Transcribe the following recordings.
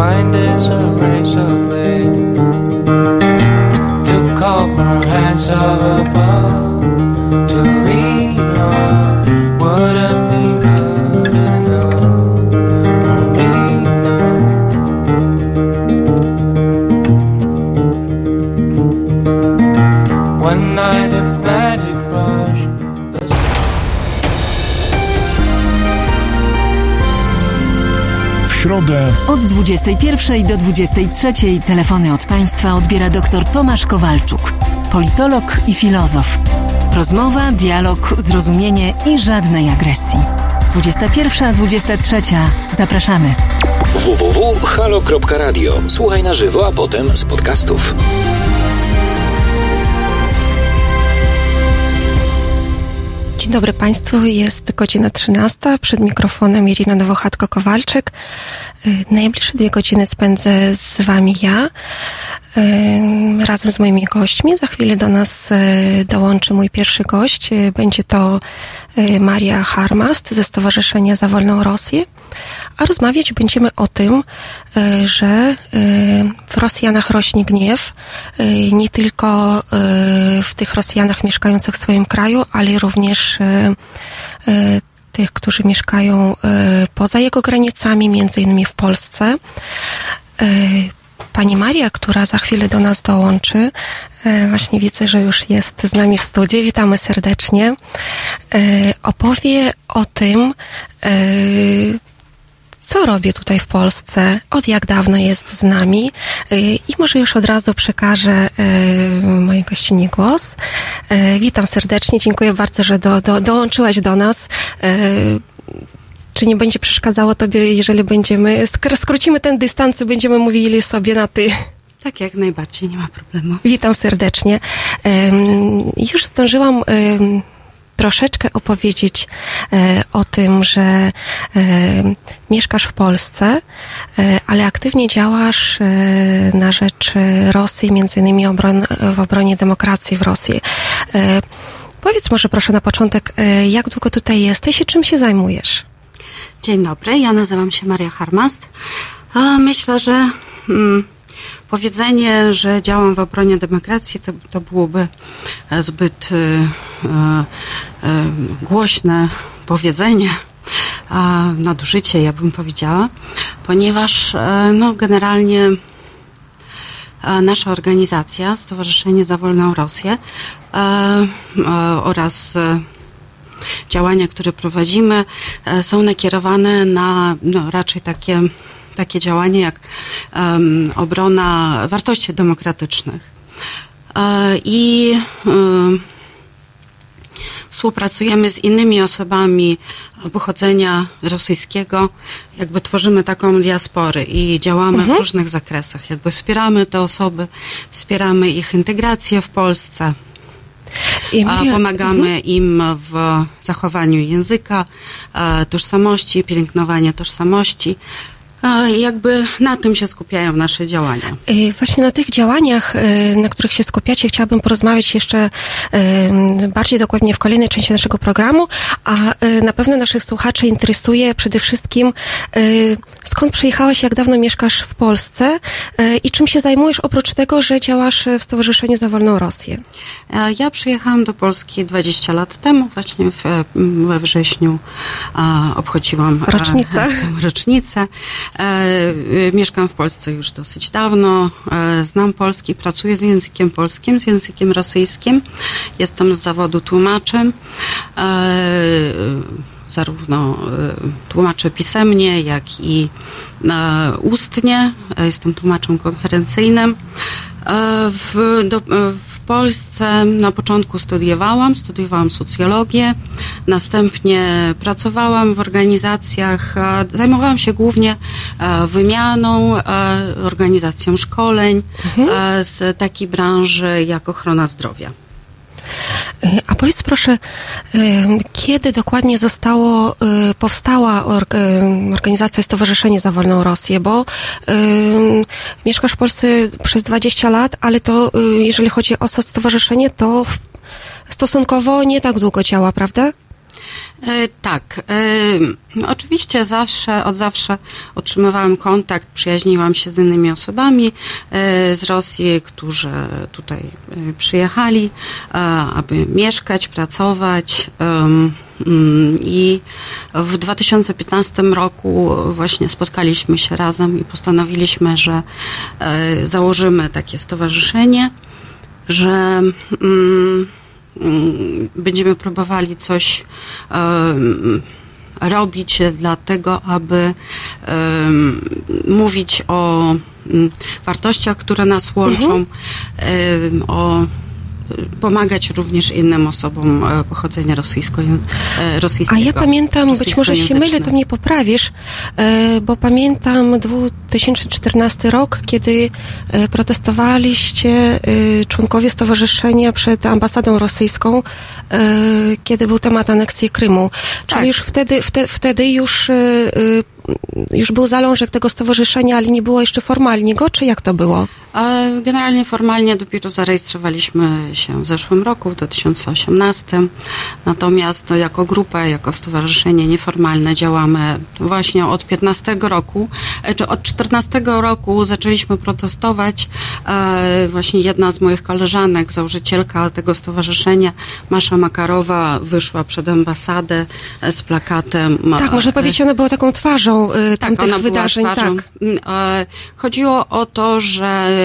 mind is a razor blade to call for hands of above 21 do 23 telefony od Państwa odbiera dr Tomasz Kowalczuk, politolog i filozof. Rozmowa, dialog, zrozumienie i żadnej agresji. 21-23. Zapraszamy. www.halo.radio. Słuchaj na żywo, a potem z podcastów. Dzień dobry Państwu, jest godzina 13. Przed mikrofonem Irina Nowochatko-Kowalczyk. Y, Najbliższe dwie godziny spędzę z Wami ja, razem z moimi gośćmi. Za chwilę do nas y, dołączy mój pierwszy gość. Y, Będzie to y, Maria Harmast ze Stowarzyszenia za Wolną Rosję. A rozmawiać będziemy o tym, że w Rosjanach rośnie gniew, nie tylko w tych Rosjanach mieszkających w swoim kraju, ale również tych, którzy mieszkają poza jego granicami, między innymi w Polsce. Pani Maria, która za chwilę do nas dołączy, y, właśnie widzę, że już jest z nami w studiu, witamy serdecznie, y, opowie o tym, y, co robię tutaj w Polsce, od jak dawno jest z nami i może już od razu przekażę mojej gościnie głos. Witam serdecznie, dziękuję bardzo, że do, do, dołączyłaś do nas. Czy nie będzie przeszkadzało Tobie, jeżeli będziemy, skr- skrócimy ten dystans i będziemy mówili sobie na Ty? Tak, jak najbardziej, nie ma problemu. Witam serdecznie. Już zdążyłam troszeczkę opowiedzieć e, o tym, że mieszkasz w Polsce, e, ale aktywnie działasz e, na rzecz Rosji, między innymi w obronie demokracji w Rosji. Powiedz może proszę na początek, jak długo tutaj jesteś i czym się zajmujesz? Dzień dobry, ja nazywam się Maria Harmast. Myślę, że mm, powiedzenie, że działam w obronie demokracji, to, to byłoby e, zbyt e, e, e, głośne powiedzenie, a nadużycie, ja bym powiedziała, ponieważ e, no, generalnie e, nasza organizacja, Stowarzyszenie za Wolną Rosję e, e, oraz e, działania, które prowadzimy, e, są nakierowane na no, raczej takie, takie działania jak em, obrona wartości demokratycznych. E, I em, współpracujemy z innymi osobami pochodzenia rosyjskiego, jakby tworzymy taką diasporę i działamy w różnych zakresach. Jakby wspieramy te osoby, wspieramy ich integrację w Polsce, Pomagamy im w zachowaniu języka, e, tożsamości, pielęgnowania tożsamości. E, Jakby na tym się skupiają nasze działania. Y, Właśnie na tych działaniach, y, na których się skupiacie, chciałabym porozmawiać jeszcze y, bardziej dokładnie w kolejnej części naszego programu, a na pewno naszych słuchaczy interesuje przede wszystkim skąd przyjechałeś, jak dawno mieszkasz w Polsce i czym się zajmujesz oprócz tego, że działasz w Stowarzyszeniu za Wolną Rosję. E, Ja przyjechałam do Polski 20 lat temu, właśnie w, e, we wrześniu e, obchodziłam e, Rocznicę. rocznicę. E, e, Mieszkam w Polsce już dosyć dawno, e, znam polski, pracuję z językiem polskim, z językiem rosyjskim. Jestem z zawodu tłumaczem. Zarówno e, tłumaczę pisemnie, jak i e, ustnie. Jestem tłumaczem konferencyjnym. E, W, do, e, w Polsce na początku studiowałam, studiowałam socjologię, następnie pracowałam w organizacjach, e, zajmowałam się głównie wymianą, organizacją szkoleń e, z takiej branży jak ochrona zdrowia. Y, A powiedz proszę, y, kiedy dokładnie zostało, y, powstała org, organizacja Stowarzyszenie za Wolną Rosję, bo mieszkasz w Polsce przez 20 lat, ale to jeżeli chodzi o to stowarzyszenie, to stosunkowo nie tak długo działa, prawda? E, Tak. e, Oczywiście zawsze, od zawsze otrzymywałam kontakt, przyjaźniłam się z innymi osobami e, z Rosji, którzy tutaj przyjechali, aby mieszkać, pracować. mm, I w 2015 roku właśnie spotkaliśmy się razem i postanowiliśmy, że założymy takie stowarzyszenie, że mm, będziemy próbowali coś robić dla tego, aby mówić o mm, wartościach, które nas łączą, em, o pomagać również innym osobom e, pochodzenia rosyjsko, e, rosyjskiego. A ja pamiętam, być może się mylę, to mnie poprawisz, e, bo pamiętam 2014 rok, kiedy protestowaliście członkowie stowarzyszenia przed ambasadą rosyjską, kiedy był temat aneksji Krymu. Czyli Tak. już wtedy, wte, wtedy już, już był zalążek tego stowarzyszenia, ale nie było jeszcze formalnie go, czy jak to było? Generalnie formalnie dopiero zarejestrowaliśmy się w zeszłym roku, w 2018. Natomiast no, jako grupa, jako stowarzyszenie nieformalne działamy właśnie od 15 roku, e, czy od 14 roku zaczęliśmy protestować. E, Właśnie jedna z moich koleżanek, założycielka tego stowarzyszenia, Masza Makarowa, wyszła przed ambasadę e, z plakatem. Tak, można powiedzieć, ona była taką twarzą tak, tamtych ona wydarzeń. była twarzą. tak. Mm, Chodziło o to, że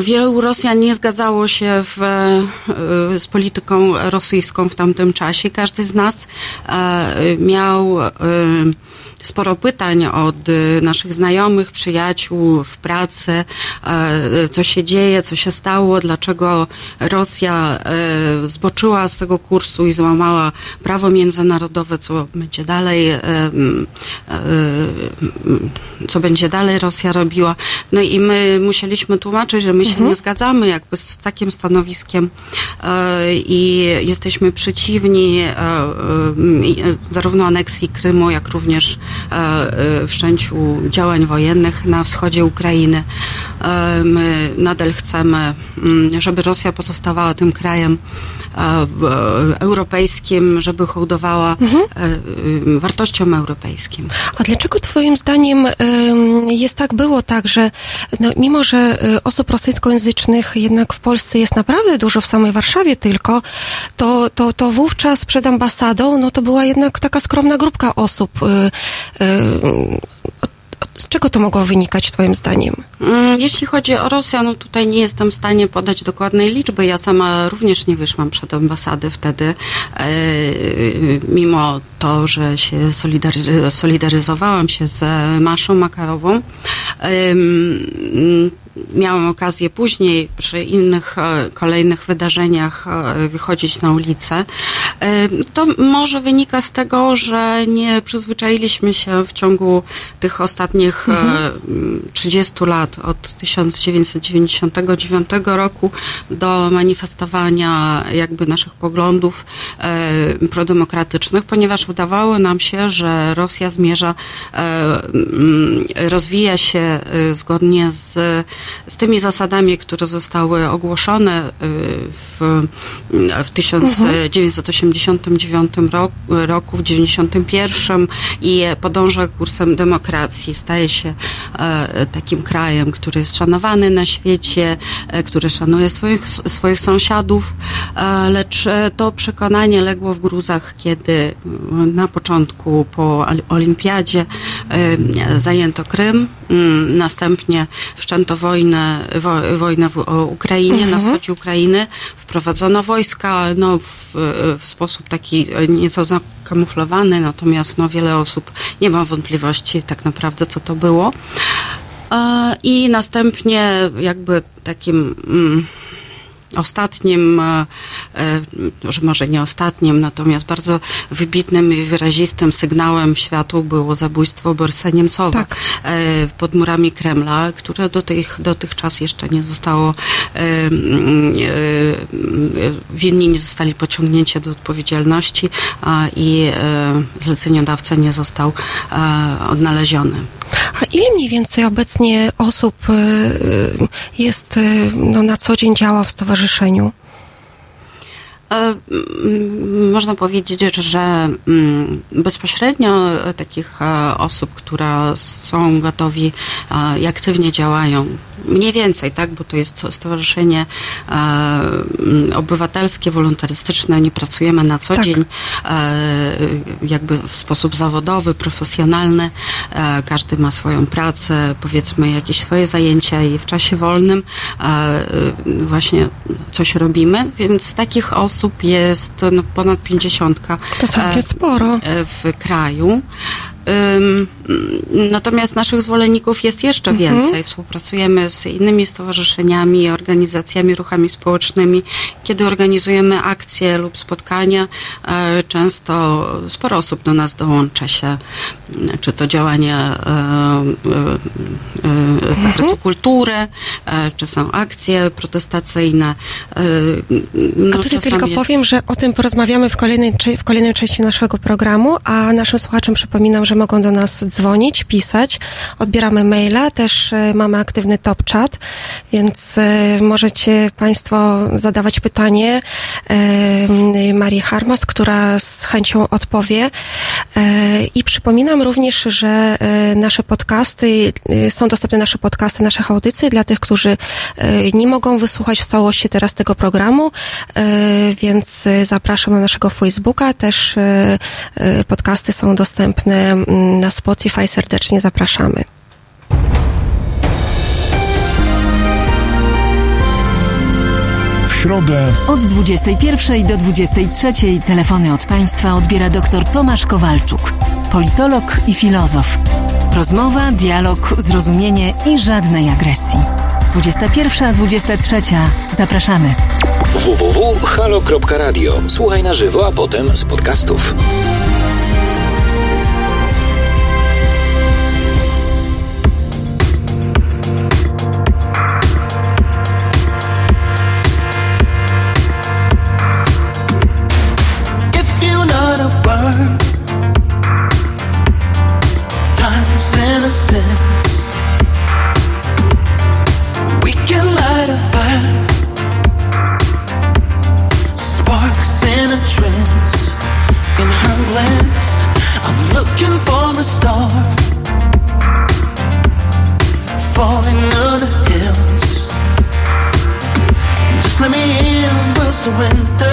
wielu Rosjan nie zgadzało się w, e, z polityką rosyjską w tamtym czasie. Każdy z nas e, miał sporo pytań od e, naszych znajomych, przyjaciół w pracy, e, co się dzieje, co się stało, dlaczego Rosja e, zboczyła z tego kursu i złamała prawo międzynarodowe, co będzie dalej, e, e, co będzie dalej Rosja robiła. No i my musieliśmy tłumaczyć, że my się nie zgadzamy jakby z takim stanowiskiem e, i jesteśmy przeciwni e, e, e, zarówno aneksji Krymu, jak również e, e, wszczęciu działań wojennych na wschodzie Ukrainy. E, My nadal chcemy, mm, żeby Rosja pozostawała tym krajem e, e, europejskim, żeby hołdowała e, e, wartościom europejskim. A dlaczego Twoim zdaniem em, jest tak, było tak, że no, mimo, że e, osób rosyjskojęzycznych jednak w Polsce jest naprawdę dużo, w samej Warszawie tylko, to, to, to wówczas przed ambasadą, no to była jednak taka skromna grupka osób. Z czego to mogło wynikać Twoim zdaniem? Mm, Jeśli chodzi o Rosję, no tutaj nie jestem w stanie podać dokładnej liczby. Ja sama również nie wyszłam przed ambasady wtedy, e, mimo to, że się solidaryz- solidaryzowałam się z Maszą Makarową. Miałam okazję później przy innych e, kolejnych wydarzeniach e, wychodzić na ulicę. E, To może wynika z tego, że nie przyzwyczailiśmy się w ciągu tych ostatnich e, 30 lat, od 1999 roku do manifestowania jakby naszych poglądów prodemokratycznych, ponieważ wydawało nam się, że Rosja zmierza, rozwija się zgodnie z, z tymi zasadami, które zostały ogłoszone e, w, w 1989 roku, roku, w 1991 i podąża kursem demokracji. Staje się e, takim krajem, który jest szanowany na świecie, e, który szanuje swoich, swoich sąsiadów, e, lecz to przekonanie legło w gruzach, kiedy na początku po olimpiadzie zajęto Krym, następnie wszczęto wojnę, wo, wojnę w Ukrainie, na wschodzie Ukrainy, wprowadzono wojska no, w, w sposób taki e, nieco zakamuflowany, natomiast no, wiele osób nie ma wątpliwości tak naprawdę, co to było. E, I następnie jakby takim mm, ostatnim, e, e, że może nie ostatnim, natomiast bardzo wybitnym i wyrazistym sygnałem światu było zabójstwo Borysa Niemcowa Tak. e, pod murami Kremla, które do tych, dotychczas jeszcze nie zostało, mm, winni nie zostali pociągnięci do odpowiedzialności a, i zleceniodawca nie został odnaleziony. A ile mniej więcej obecnie osób jest, no, na co dzień działa w stowarzyszeniu? E, mm, Można powiedzieć, że mm, bezpośrednio takich e, osób, które są gotowi e, i aktywnie działają, mniej więcej, tak, bo to jest stowarzyszenie e, obywatelskie, wolontarystyczne, nie pracujemy na co Tak. dzień, e, jakby w sposób zawodowy, profesjonalny. E, każdy ma swoją pracę, powiedzmy jakieś swoje zajęcia i w czasie wolnym e, właśnie coś robimy, więc takich osób jest no, ponad 50 To całkiem e, sporo. e, w kraju. Natomiast naszych zwolenników jest jeszcze Mhm. więcej. Współpracujemy z innymi stowarzyszeniami, organizacjami, ruchami społecznymi. Kiedy organizujemy akcje lub spotkania, e, często sporo osób do nas dołącza się, czy to działania e, e, z zakresu Mhm. kultury, czy są akcje protestacyjne. No, A tutaj tylko jest- powiem, że o tym porozmawiamy w kolejnej, w kolejnej części naszego programu, a naszym słuchaczom przypominam, że mogą do nas dzwonić, pisać. Odbieramy maila, też e, mamy aktywny top chat, więc e, możecie Państwo zadawać pytanie e, Marii Harmas, która z chęcią odpowie. I przypominam również, że nasze podcasty, są dostępne nasze podcasty, naszych audycji dla tych, którzy nie mogą wysłuchać w całości teraz tego programu, więc zapraszam na naszego Facebooka. Też podcasty są dostępne na Spotify. Serdecznie zapraszamy. W środę Od 21 do 23 telefony od Państwa odbiera dr Tomasz Kowalczuk, politolog i filozof. Rozmowa, dialog, zrozumienie i żadnej agresji. 21-23. Zapraszamy. www.halo.radio. Słuchaj na żywo, a potem z podcastów. to win.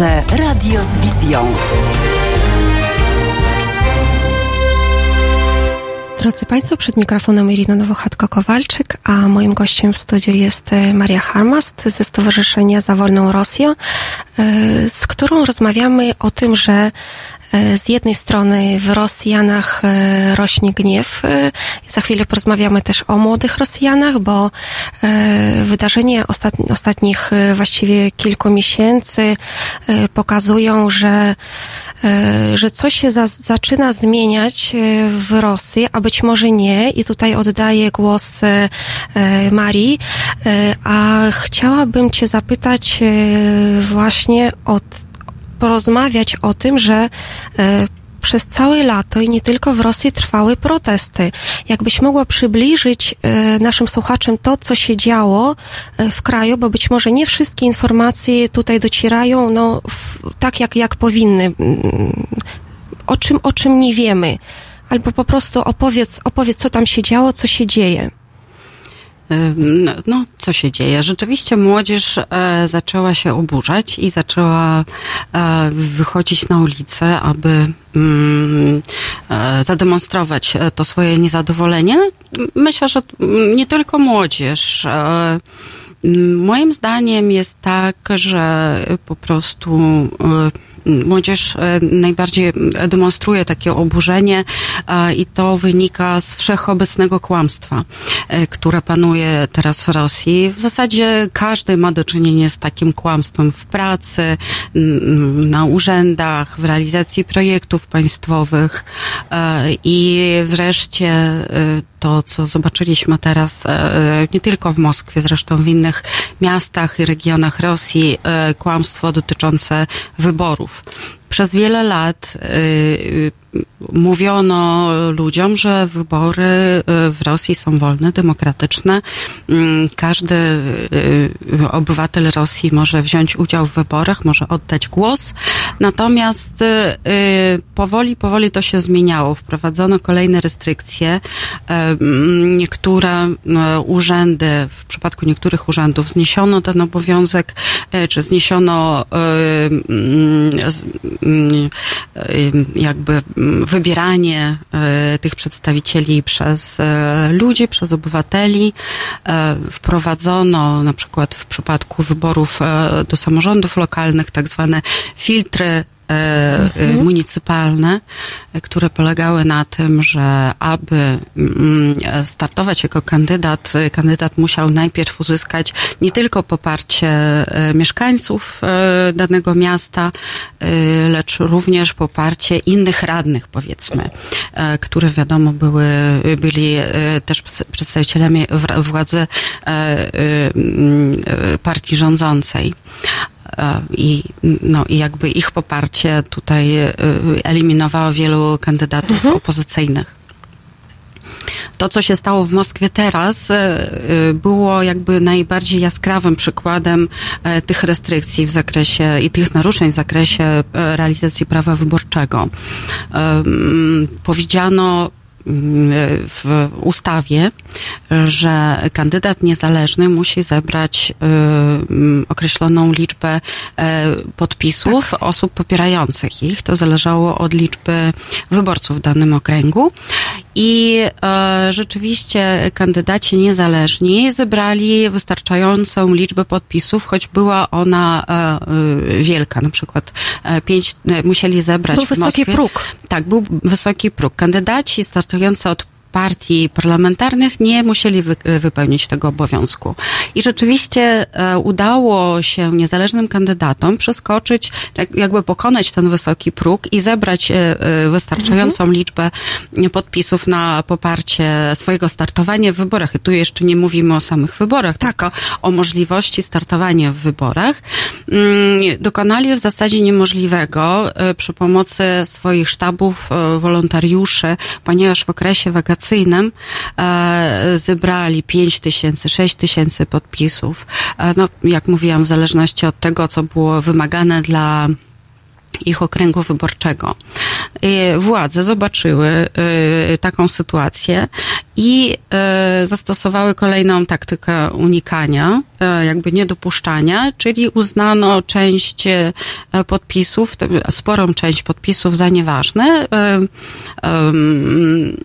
Radio z wizją. Drodzy Państwo, przed mikrofonem Irina Nowochatko-Kowalczyk, a moim gościem w studiu jest e, Maria Harmast ze Stowarzyszenia Za Wolną Rosję, e, z którą rozmawiamy o tym, że z jednej strony w Rosjanach rośnie gniew. Za chwilę porozmawiamy też o młodych Rosjanach, bo wydarzenia ostatnich właściwie kilku miesięcy pokazują, że E, że coś się za, zaczyna zmieniać e, w Rosji, a być może nie. I tutaj oddaję głos e, Marii. A chciałabym Cię zapytać właśnie o, porozmawiać o tym, że przez całe lato i nie tylko w Rosji trwały protesty. Jakbyś mogła przybliżyć e, naszym słuchaczom to, co się działo e, w kraju, bo być może nie wszystkie informacje tutaj docierają no, w, tak, jak, jak powinny. Mm, o czym, o czym nie wiemy. Albo po prostu opowiedz, opowiedz, co tam się działo, co się dzieje. No, no, co się dzieje? Rzeczywiście młodzież e, zaczęła się oburzać i zaczęła e, wychodzić na ulicę, aby mm, e, zademonstrować to swoje niezadowolenie. Myślę, że nie tylko młodzież. Moim zdaniem jest tak, że po prostu młodzież e, najbardziej demonstruje takie oburzenie i to wynika z wszechobecnego kłamstwa, e, które panuje teraz w Rosji. W zasadzie każdy ma do czynienia z takim kłamstwem w pracy, na urzędach, w realizacji projektów państwowych e, i wreszcie to, co zobaczyliśmy teraz nie tylko w Moskwie, zresztą w innych miastach i regionach Rosji, kłamstwo dotyczące wyborów. Przez wiele lat y, mówiono ludziom, że wybory y, w Rosji są wolne, demokratyczne. Mm, każdy y, obywatel Rosji może wziąć udział w wyborach, może oddać głos. Natomiast powoli, powoli to się zmieniało. Wprowadzono kolejne restrykcje. Niektóre urzędy, w przypadku niektórych urzędów zniesiono ten obowiązek, czy zniesiono Mm, jakby wybieranie e, tych przedstawicieli przez e, ludzi, przez obywateli. E, wprowadzono na przykład w przypadku wyborów do samorządów lokalnych tak zwane filtry mhm. municypalne, które polegały na tym, że aby mm, startować jako kandydat, kandydat musiał najpierw uzyskać nie tylko poparcie e, mieszkańców e, danego miasta, lecz również poparcie innych radnych, powiedzmy, które wiadomo były, byli też przedstawicielami władzy partii rządzącej. E, i, no, i jakby ich poparcie tutaj e, eliminowało wielu kandydatów mhm. opozycyjnych. To, co się stało w Moskwie teraz, e, było jakby najbardziej jaskrawym przykładem tych restrykcji w zakresie i tych naruszeń w zakresie realizacji prawa wyborczego. Powiedziano w ustawie, że kandydat niezależny musi zebrać y, określoną liczbę e, podpisów tak. osób popierających ich. To zależało od liczby wyborców w danym okręgu. I e, rzeczywiście kandydaci niezależni zebrali wystarczającą liczbę podpisów, choć była ona e, wielka. Na przykład pięć musieli zebrać był Moskwie. wysoki próg. Tak, był wysoki próg. Kandydaci startujący od partii parlamentarnych nie musieli wy, wypełnić tego obowiązku. I rzeczywiście e, udało się niezależnym kandydatom przeskoczyć, jakby pokonać ten wysoki próg i zebrać e, e, wystarczającą mhm. liczbę podpisów na poparcie swojego startowania w wyborach. I tu jeszcze nie mówimy o samych wyborach, tak. tylko o możliwości startowania w wyborach. Mm, dokonali w zasadzie niemożliwego przy pomocy swoich sztabów wolontariuszy, ponieważ w okresie wakacji e, zebrali 5 tysięcy, 6 tysięcy podpisów. E, no, jak mówiłam, w zależności od tego, co było wymagane dla ich okręgu wyborczego. Władze zobaczyły y, taką sytuację i e, zastosowały kolejną taktykę unikania, e, jakby niedopuszczania, czyli uznano część e, podpisów, sporą część podpisów za nieważne, e, em,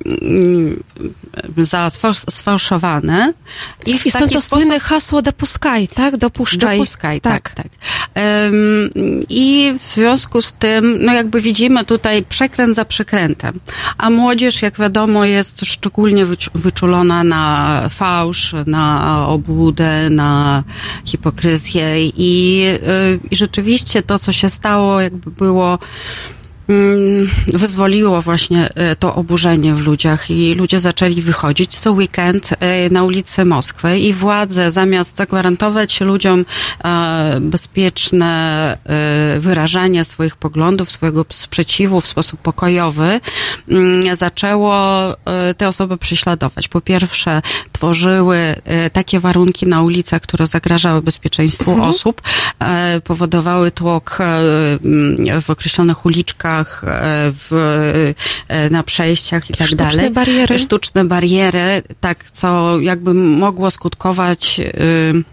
za sfałsz- sfałszowane i w I stąd taki to sposób słynne hasło dopuskaj, tak? Dopuszczaj. Dopuskaj, tak, tak. Em, I w związku z tym, no jakby widzimy tutaj przekręt za przekrętem. A młodzież, jak wiadomo, jest szczególnie wycz- wyczulona na fałsz, na obłudę, na hipokryzję i, y, i rzeczywiście to, co się stało, jakby było wyzwoliło właśnie e, to oburzenie w ludziach i ludzie zaczęli wychodzić co weekend e, na ulice Moskwy i władze zamiast zagwarantować ludziom e, bezpieczne wyrażanie swoich poglądów, swojego sprzeciwu w sposób pokojowy, mm, zaczęło te osoby prześladować. Po pierwsze, tworzyły takie warunki na ulicach, które zagrażały bezpieczeństwu osób, e, powodowały tłok mm, w określonych uliczkach, e, w, e, na przejściach i tak Sztuczne dalej. bariery. Sztuczne bariery, tak, co jakby mogło skutkować y,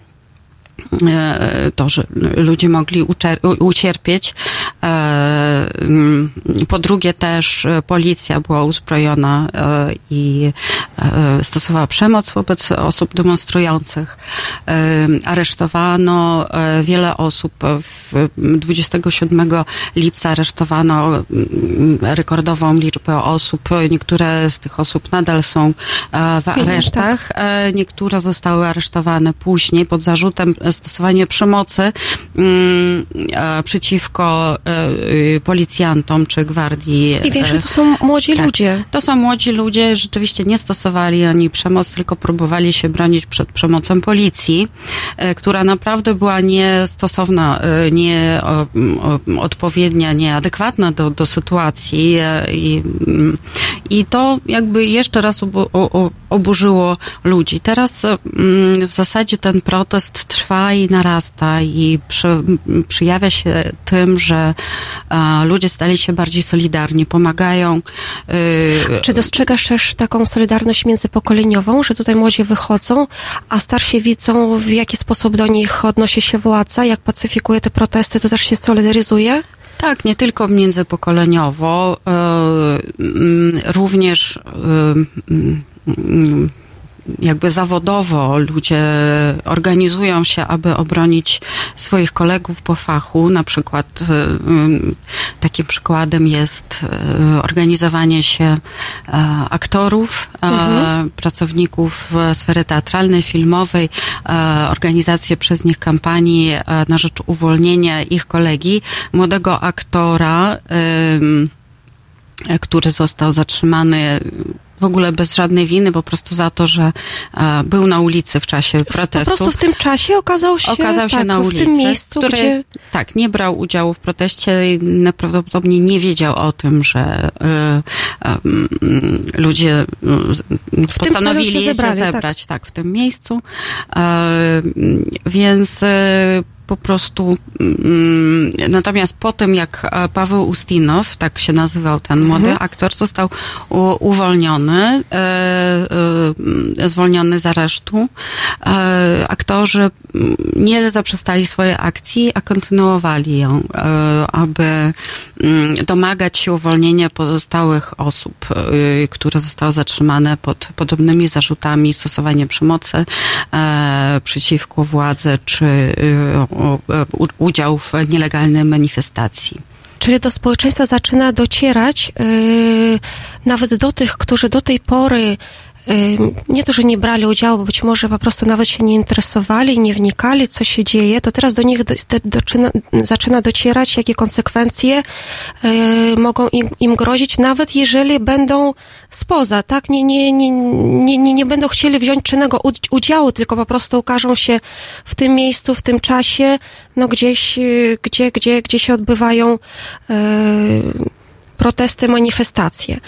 e, to, że ludzie mogli ucierpieć. E, mm, Po drugie też e, policja była uzbrojona e, i stosowała przemoc wobec osób demonstrujących. Aresztowano wiele osób. W 27 lipca aresztowano mm, rekordową liczbę osób. Niektóre z tych osób nadal są w aresztach. Niektóre zostały aresztowane później pod zarzutem stosowania przemocy mm, przeciwko policjantom czy gwardii. I większość e, to są młodzi tak. ludzie. To są młodzi ludzie, rzeczywiście nie stosowali oni przemoc, tylko próbowali się bronić przed przemocą policji, e, która naprawdę była niestosowna, e, nie o, o, odpowiednia, nieadekwatna do, do sytuacji e, i, mm, i to jakby jeszcze raz obu, o, o, oburzyło ludzi. Teraz e, mm, w zasadzie ten protest trwa i narasta i przy, przyjawia się tym, że e, ludzie stali się bardziej solidarni, pomagają. e, Czy dostrzegasz też taką solidarność międzypokoleniową, że tutaj młodzi wychodzą, a starsi widzą, w jaki sposób do nich odnosi się władza, jak pacyfikuje te protesty, to też się solidaryzuje? Tak, nie tylko międzypokoleniowo, również jakby zawodowo ludzie organizują się, aby obronić swoich kolegów po fachu. Na przykład e, mm, takim przykładem jest e, organizowanie się e, aktorów, e, pracowników e, sfery teatralnej, filmowej, organizacje przez nich kampanii na rzecz uwolnienia ich kolegi, młodego aktora, który został zatrzymany w ogóle bez żadnej winy, po prostu za to, że e, był na ulicy w czasie Po protestu. prostu w tym czasie okazał się, Okazał się tak, na w ulicy, tym miejscu, który, gdzie... tak, nie brał udziału w proteście i najprawdopodobniej nie wiedział o tym, że e, e, mm, ludzie e, postanowili się zebrali, tak. zebrać tak. w tym miejscu. E, więc e, po prostu mm, natomiast po tym jak e, Paweł Ustinow, tak się nazywał ten młody Mhm. aktor, został uwolniony, e, e, zwolniony z aresztu, aktorzy nie zaprzestali swojej akcji, a kontynuowali ją, e, aby mm, domagać się uwolnienia pozostałych osób, e, które zostały zatrzymane pod podobnymi zarzutami stosowania przemocy e, przeciwko władzy, czy udział w nielegalnej manifestacji. Czyli do społeczeństwa zaczyna docierać yy, nawet do tych, którzy do tej pory nie to, że nie brali udziału, bo być może po prostu nawet się nie interesowali, nie wnikali, co się dzieje, to teraz do nich do, do, doczyna, zaczyna docierać, jakie konsekwencje yy, mogą im, im grozić, nawet jeżeli będą spoza, tak? Nie, nie, nie, nie, nie, nie będą chcieli wziąć czynnego ud- udziału, tylko po prostu ukażą się w tym miejscu, w tym czasie, no gdzieś, yy, gdzie, gdzie, gdzie się odbywają yy, protesty, manifestacje.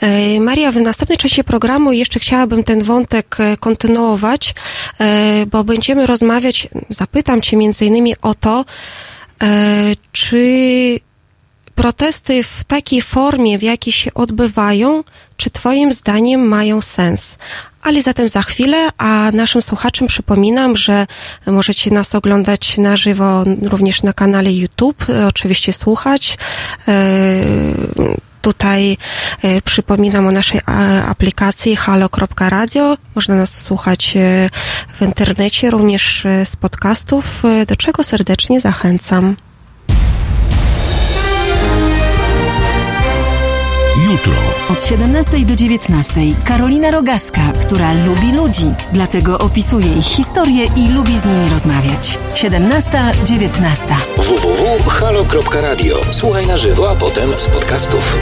E, Maria, w następnej części programu jeszcze chciałabym ten wątek e, kontynuować, e, bo będziemy rozmawiać, zapytam Cię między innymi o to, czy protesty w takiej formie, w jakiej się odbywają, czy Twoim zdaniem mają sens? Ale zatem za chwilę, a naszym słuchaczom przypominam, że możecie nas oglądać na żywo również na kanale YouTube, oczywiście słuchać. Tutaj przypominam o naszej aplikacji halo.radio. Można nas słuchać w internecie, również z podcastów, do czego serdecznie zachęcam. Jutro. Od 17 do 19 Karolina Rogaska, która lubi ludzi, dlatego opisuje ich historię i lubi z nimi rozmawiać. 17-19. www.halo.radio. Słuchaj na żywo, a potem z podcastów.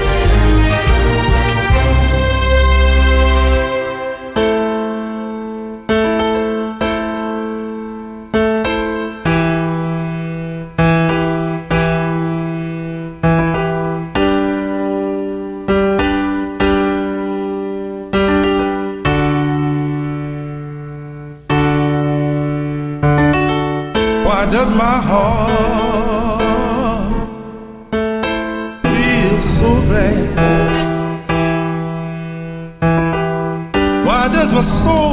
My soul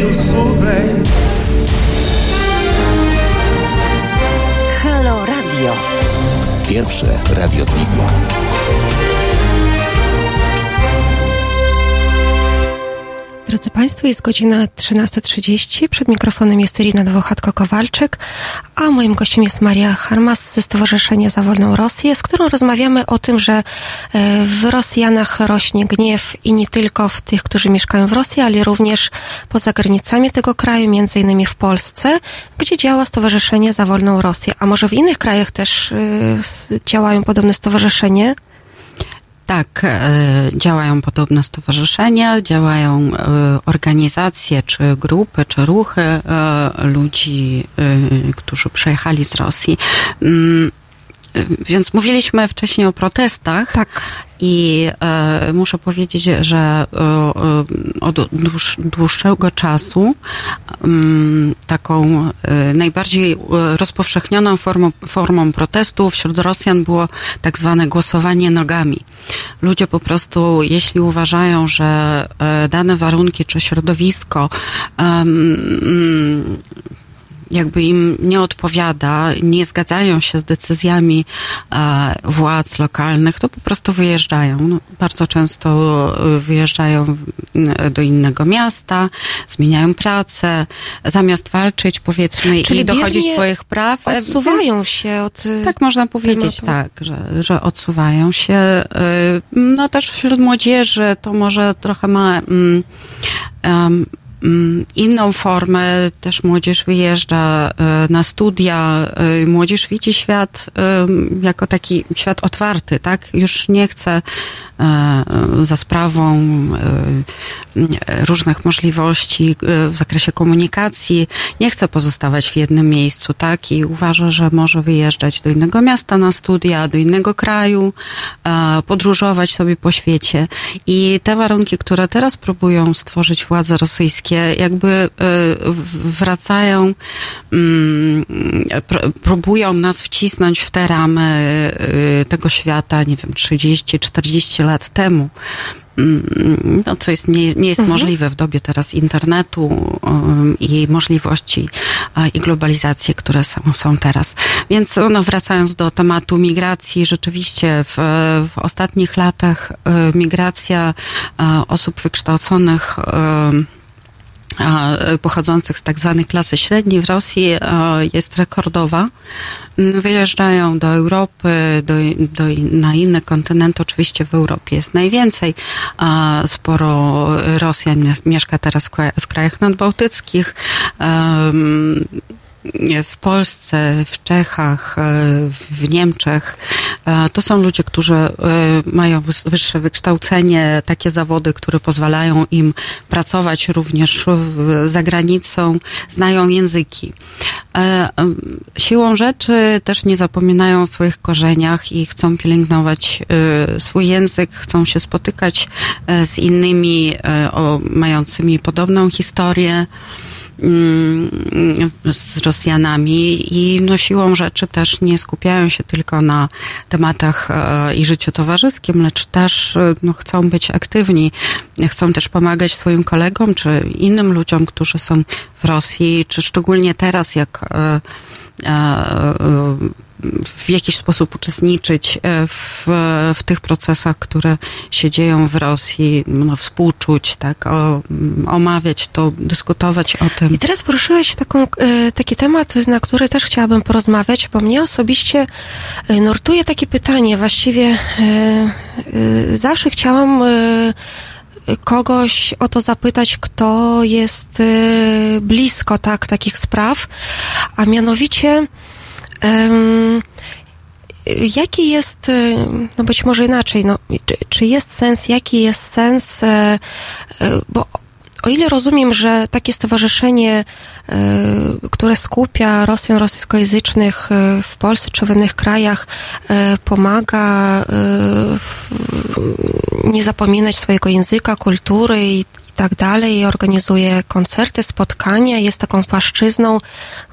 Le soleil. Halo Radio. Pierwsze radio z wizją. Drodzy Państwo, jest godzina 13.30. Przed mikrofonem jest Irina Dwochatko-Kowalczyk, a moim gościem jest Maria Harmas ze Stowarzyszenia za Wolną Rosję, z którą rozmawiamy o tym, że e, w Rosjanach rośnie gniew i nie tylko w tych, którzy mieszkają w Rosji, ale również poza granicami tego kraju, między innymi w Polsce, gdzie działa Stowarzyszenie za Wolną Rosję. A może w innych krajach też e, działają podobne stowarzyszenie? Tak, e, działają podobne stowarzyszenia, działają e, organizacje, czy grupy, czy ruchy e, ludzi, którzy przyjechali z Rosji. Więc mówiliśmy wcześniej o protestach. Tak. I e, muszę powiedzieć, że e, e, od dłuż, dłuższego czasu mm, taką e, najbardziej e, rozpowszechnioną formą, formą protestu wśród Rosjan było tak zwane głosowanie nogami. Ludzie po prostu, jeśli uważają, że e, dane warunki czy środowisko jakby im nie odpowiada, nie zgadzają się z decyzjami e, władz lokalnych, to po prostu wyjeżdżają. No, bardzo często e, wyjeżdżają w- do innego miasta, zmieniają pracę, zamiast walczyć, powiedzmy, Czyli i dochodzić swoich praw. e, Odsuwają się od... tak można powiedzieć, tematu. tak, że, że odsuwają się. No też wśród młodzieży to może trochę ma mm, inną formę. Też młodzież wyjeżdża y, na studia. y, Młodzież widzi świat y, jako taki świat otwarty, tak? Już nie chce e, za sprawą e, różnych możliwości e, w zakresie komunikacji. Nie chce pozostawać w jednym miejscu, tak? I uważa, że może wyjeżdżać do innego miasta na studia, do innego kraju, e, podróżować sobie po świecie. I te warunki, które teraz próbują stworzyć władze rosyjskie, jakby e, wracają, mm, pr- próbują nas wcisnąć w te ramy e, tego świata, nie wiem, 30-40 lat temu. Mm, No, co jest, nie, nie jest możliwe w dobie teraz internetu um, i możliwości a, i globalizacji, które są, są teraz. Więc no, wracając do tematu migracji, rzeczywiście w, w ostatnich latach e, migracja e, osób wykształconych e, pochodzących z tak zwanej klasy średniej w Rosji e, jest rekordowa. Mm, Wyjeżdżają do Europy, do, do, na inne kontynenty. Oczywiście w Europie jest najwięcej. Sporo Rosjan mieszka teraz w krajach nadbałtyckich. W Polsce, w Czechach, e, w Niemczech. E, To są ludzie, którzy e, mają wyższe wykształcenie, takie zawody, które pozwalają im pracować również za granicą, znają języki. Siłą rzeczy też nie zapominają o swoich korzeniach i chcą pielęgnować swój język, chcą się spotykać z innymi mającymi podobną historię z Rosjanami i no siłą rzeczy też nie skupiają się tylko na tematach e, i życiu towarzyskim, lecz też e, no, chcą być aktywni, chcą też pomagać swoim kolegom czy innym ludziom, którzy są w Rosji, czy szczególnie teraz, jak e, w jakiś sposób uczestniczyć e, w, w tych procesach, które się dzieją w Rosji, no, współczuć, tak, o, omawiać to, dyskutować o tym. I teraz poruszyłeś taką, e, taki temat, na który też chciałabym porozmawiać, bo mnie osobiście e, nurtuje takie pytanie. Właściwie zawsze chciałam kogoś o to zapytać, kto jest blisko tak, takich spraw, a mianowicie Jaki jest, e, no być może inaczej, no, czy, jest sens, jaki jest sens, e, e, bo o ile rozumiem, że takie stowarzyszenie, które skupia Rosjan rosyjskojęzycznych w Polsce czy w innych krajach, pomaga nie zapominać swojego języka, kultury i, i tak dalej, organizuje koncerty, spotkania, jest taką płaszczyzną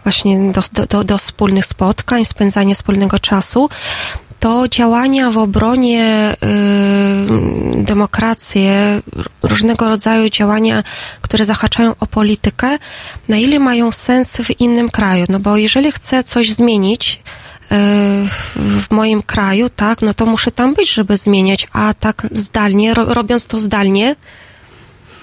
właśnie do, do, do, wspólnych spotkań, spędzania wspólnego czasu, to działania w obronie y, demokracji, różnego rodzaju działania, które zahaczają o politykę, na ile mają sens w innym kraju. No bo jeżeli chcę coś zmienić, y, w, w moim kraju, tak, no to muszę tam być, żeby zmieniać, a tak zdalnie, ro, robiąc to zdalnie,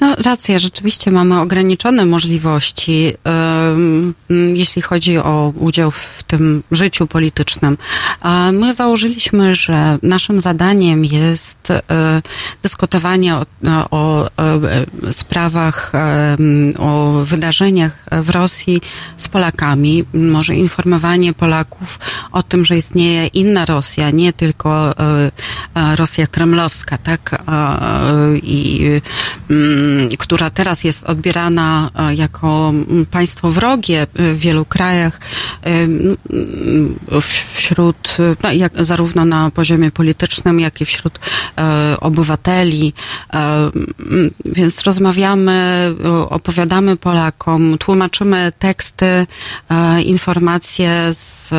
No, racja, rzeczywiście mamy ograniczone możliwości, jeśli chodzi o udział w tym życiu politycznym. A my założyliśmy, że naszym zadaniem jest e, dyskutowanie o, o, e, sprawach, e, o wydarzeniach w Rosji z Polakami, może informowanie Polaków o tym, że istnieje inna Rosja, nie tylko e, e, Rosja kremlowska, tak? E, I która teraz jest odbierana e, jako państwo wrogie w wielu krajach, e, wśród, no, jak, zarówno na poziomie politycznym, jak i wśród e, obywateli. Więc rozmawiamy, opowiadamy Polakom, tłumaczymy teksty, informacje z,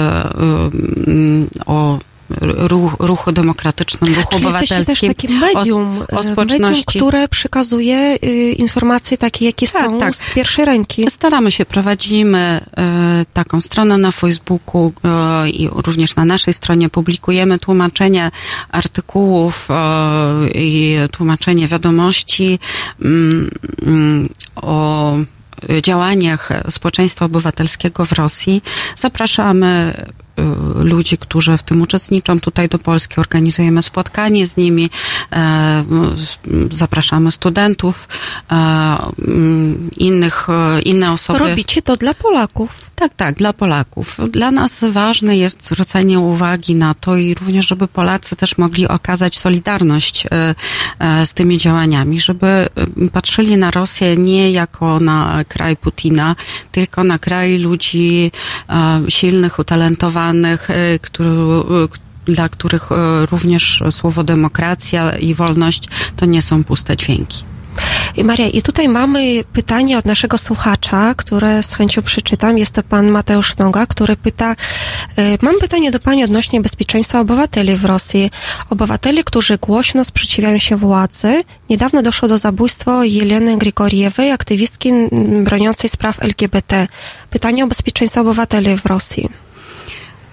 o ruch, ruchu demokratycznym, ruchu Czyli jesteście też obywatelskim. takim medium, o, o e, medium, które przekazuje y, informacje takie, jakie Tak, są tak. z pierwszej ręki. Staramy się, prowadzimy e, taką stronę na Facebooku e, i również na naszej stronie publikujemy tłumaczenia artykułów i tłumaczenie wiadomości mm, mm, o działaniach społeczeństwa obywatelskiego w Rosji. Zapraszamy ludzi, którzy w tym uczestniczą tutaj do Polski, organizujemy spotkanie z nimi, e, zapraszamy studentów, e, mm, innych, e, inne osoby. Robicie to dla Polaków. Tak, tak, dla Polaków. Dla nas ważne jest zwrócenie uwagi na to i również, żeby Polacy też mogli okazać solidarność z tymi działaniami, żeby patrzyli na Rosję nie jako na kraj Putina, tylko na kraj ludzi silnych, utalentowanych, e, który, e, dla których e, również słowo demokracja i wolność to nie są puste dźwięki. Maria, i tutaj mamy pytanie od naszego słuchacza, które z chęcią przeczytam. Jest to pan Mateusz Noga, który pyta, y, mam pytanie do pani odnośnie bezpieczeństwa obywateli w Rosji. Obywateli, którzy głośno sprzeciwiają się władzy. Niedawno doszło do zabójstwa Jeleny Grigoriewej, aktywistki broniącej spraw LGBT. Pytanie o bezpieczeństwo obywateli w Rosji.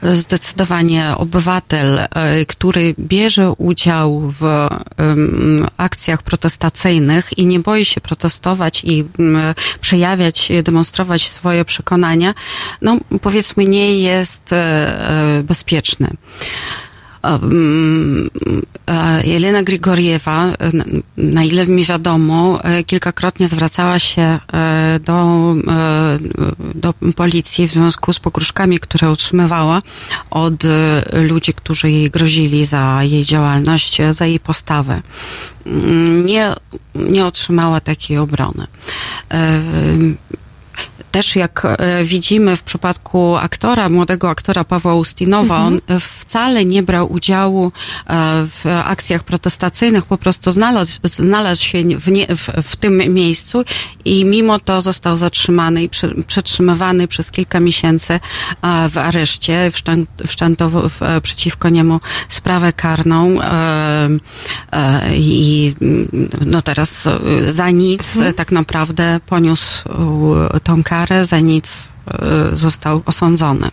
Zdecydowanie obywatel, e, który bierze udział w akcjach protestacyjnych i nie boi się protestować i przejawiać, demonstrować swoje przekonania, no powiedzmy nie jest e, e, bezpieczny. E, Jelena Grigoriewa, na ile mi wiadomo, e, kilkakrotnie zwracała się e, do, e, do policji w związku z pogróżkami, które otrzymywała od ludzi, którzy jej grozili za jej działalność, za jej postawę. Mm, Nie, nie otrzymała takiej obrony. Też jak e, widzimy w przypadku aktora, młodego aktora Pawła Ustinowa, on e, wcale nie brał udziału e, w akcjach protestacyjnych, po prostu znalazł, znalazł się w, nie, w, w tym miejscu i mimo to został zatrzymany i prze, przetrzymywany przez kilka miesięcy w areszcie. Wszczę, wszczęto przeciwko niemu sprawę karną i no teraz za nic e, tak naprawdę poniósł tą karę, za nic e, został osądzony.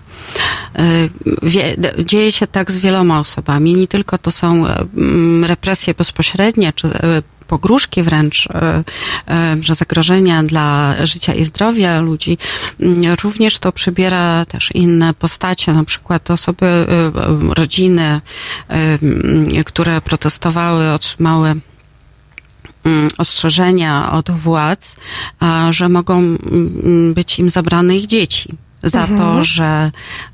E, Wie, dzieje się tak z wieloma osobami. Nie tylko to są mm, represje bezpośrednie, czy e, pogróżki wręcz, że zagrożenia dla życia i zdrowia ludzi. Mm, Również to przybiera też inne postacie, na przykład osoby, rodziny, mm, które protestowały, otrzymały ostrzeżenia od władz, że mogą mm, być im zabrane ich dzieci. Za to, że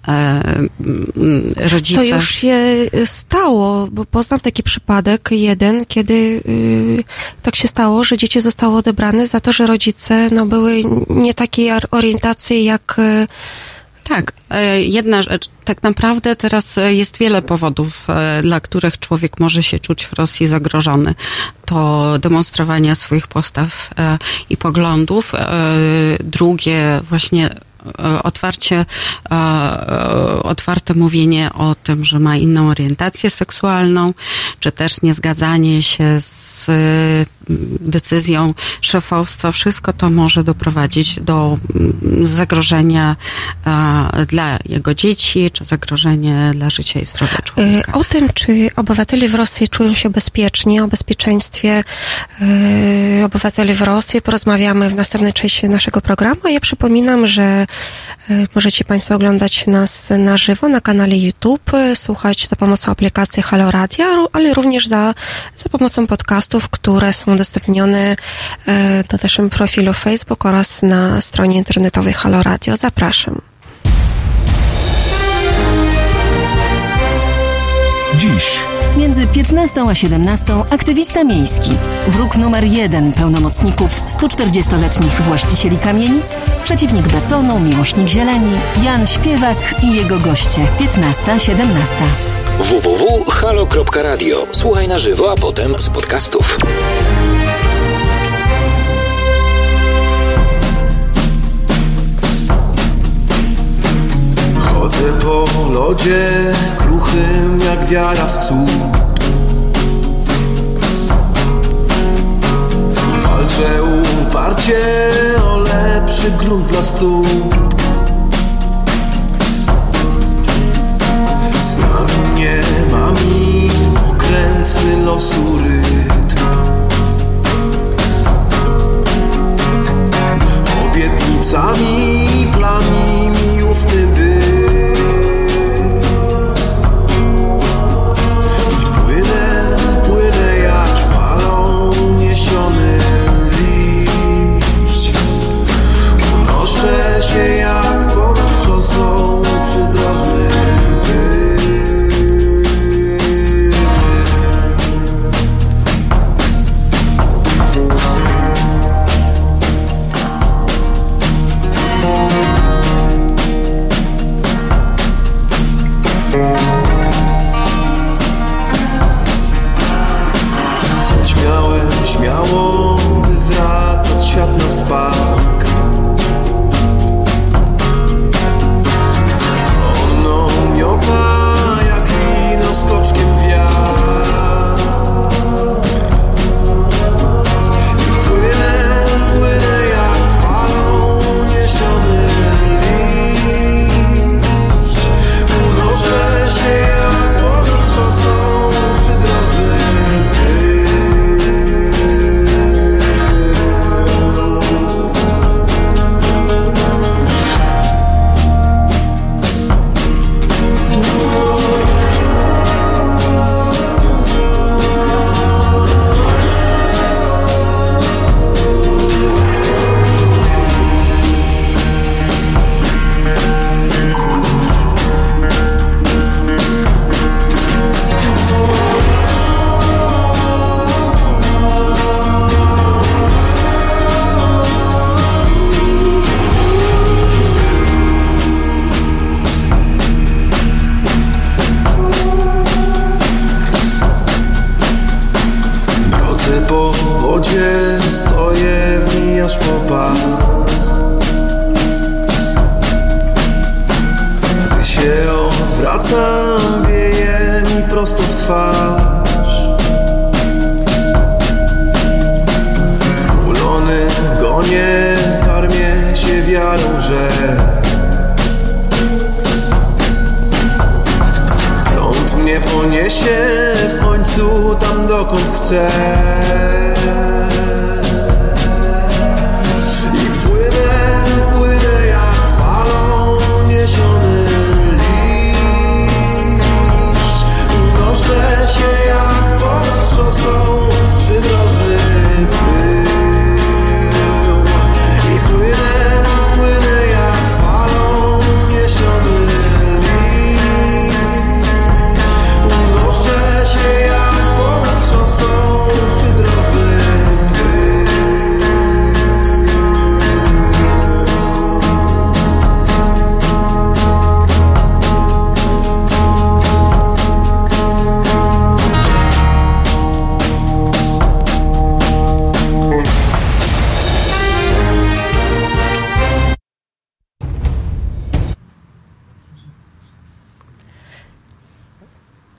e, mm, rodzice. To już się stało, bo poznam taki przypadek, jeden, kiedy y, tak się stało, że dzieci zostały odebrane za to, że rodzice no, były nie takiej orientacji jak y, Tak, e, jedna rzecz. Tak naprawdę teraz e, jest wiele powodów, e, dla których człowiek może się czuć w Rosji zagrożony. To demonstrowanie swoich postaw i poglądów. Drugie, właśnie otwarcie, otwarte mówienie o tym, że ma inną orientację seksualną, czy też niezgadzanie się z decyzją szefostwa, wszystko to może doprowadzić do mm, zagrożenia e, dla jego dzieci, czy zagrożenie dla życia i zdrowia Y, człowieka. O tym, czy obywatele w Rosji czują się bezpiecznie, o bezpieczeństwie y, obywateli w Rosji porozmawiamy w następnej części naszego programu. Ja przypominam, że możecie Państwo oglądać nas na żywo na kanale YouTube, słuchać za pomocą aplikacji Halo Radio, ale również za, za pomocą podcastów, które są udostępnione y, na naszym profilu Facebook oraz na stronie internetowej Halo Radio. Zapraszam. Dziś Między 15 a 17 aktywista miejski, wróg numer jeden pełnomocników 140-letnich właścicieli kamienic, przeciwnik betonu, miłośnik zieleni, Jan Śpiewak i jego goście 15-17. www.halo.radio. Słuchaj na żywo, a potem z podcastów. Chodzę po lodzie kruchym jak wiara w cud Walczę uparcie o lepszy grunt dla stóp nie ma mi okrętny losu rytm. Obietnicami, plami mi ufny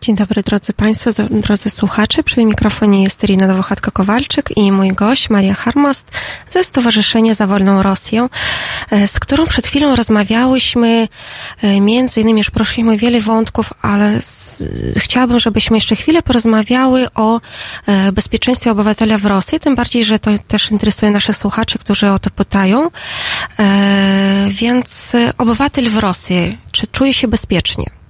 Dzień dobry drodzy Państwo, drodzy słuchacze. Przy mikrofonie jest Irina Nowochatko-Kowalczyk i mój gość Maria Harmast ze Stowarzyszenia za Wolną Rosję, e, z którą przed chwilą rozmawiałyśmy. e, Między innymi już poruszyliśmy wiele wątków, ale z, chciałabym, żebyśmy jeszcze chwilę porozmawiały o e, bezpieczeństwie obywatela w Rosji, tym bardziej, że to też interesuje naszych słuchaczy, którzy o to pytają. Więc obywatel w Rosji, czy czuje się bezpiecznie?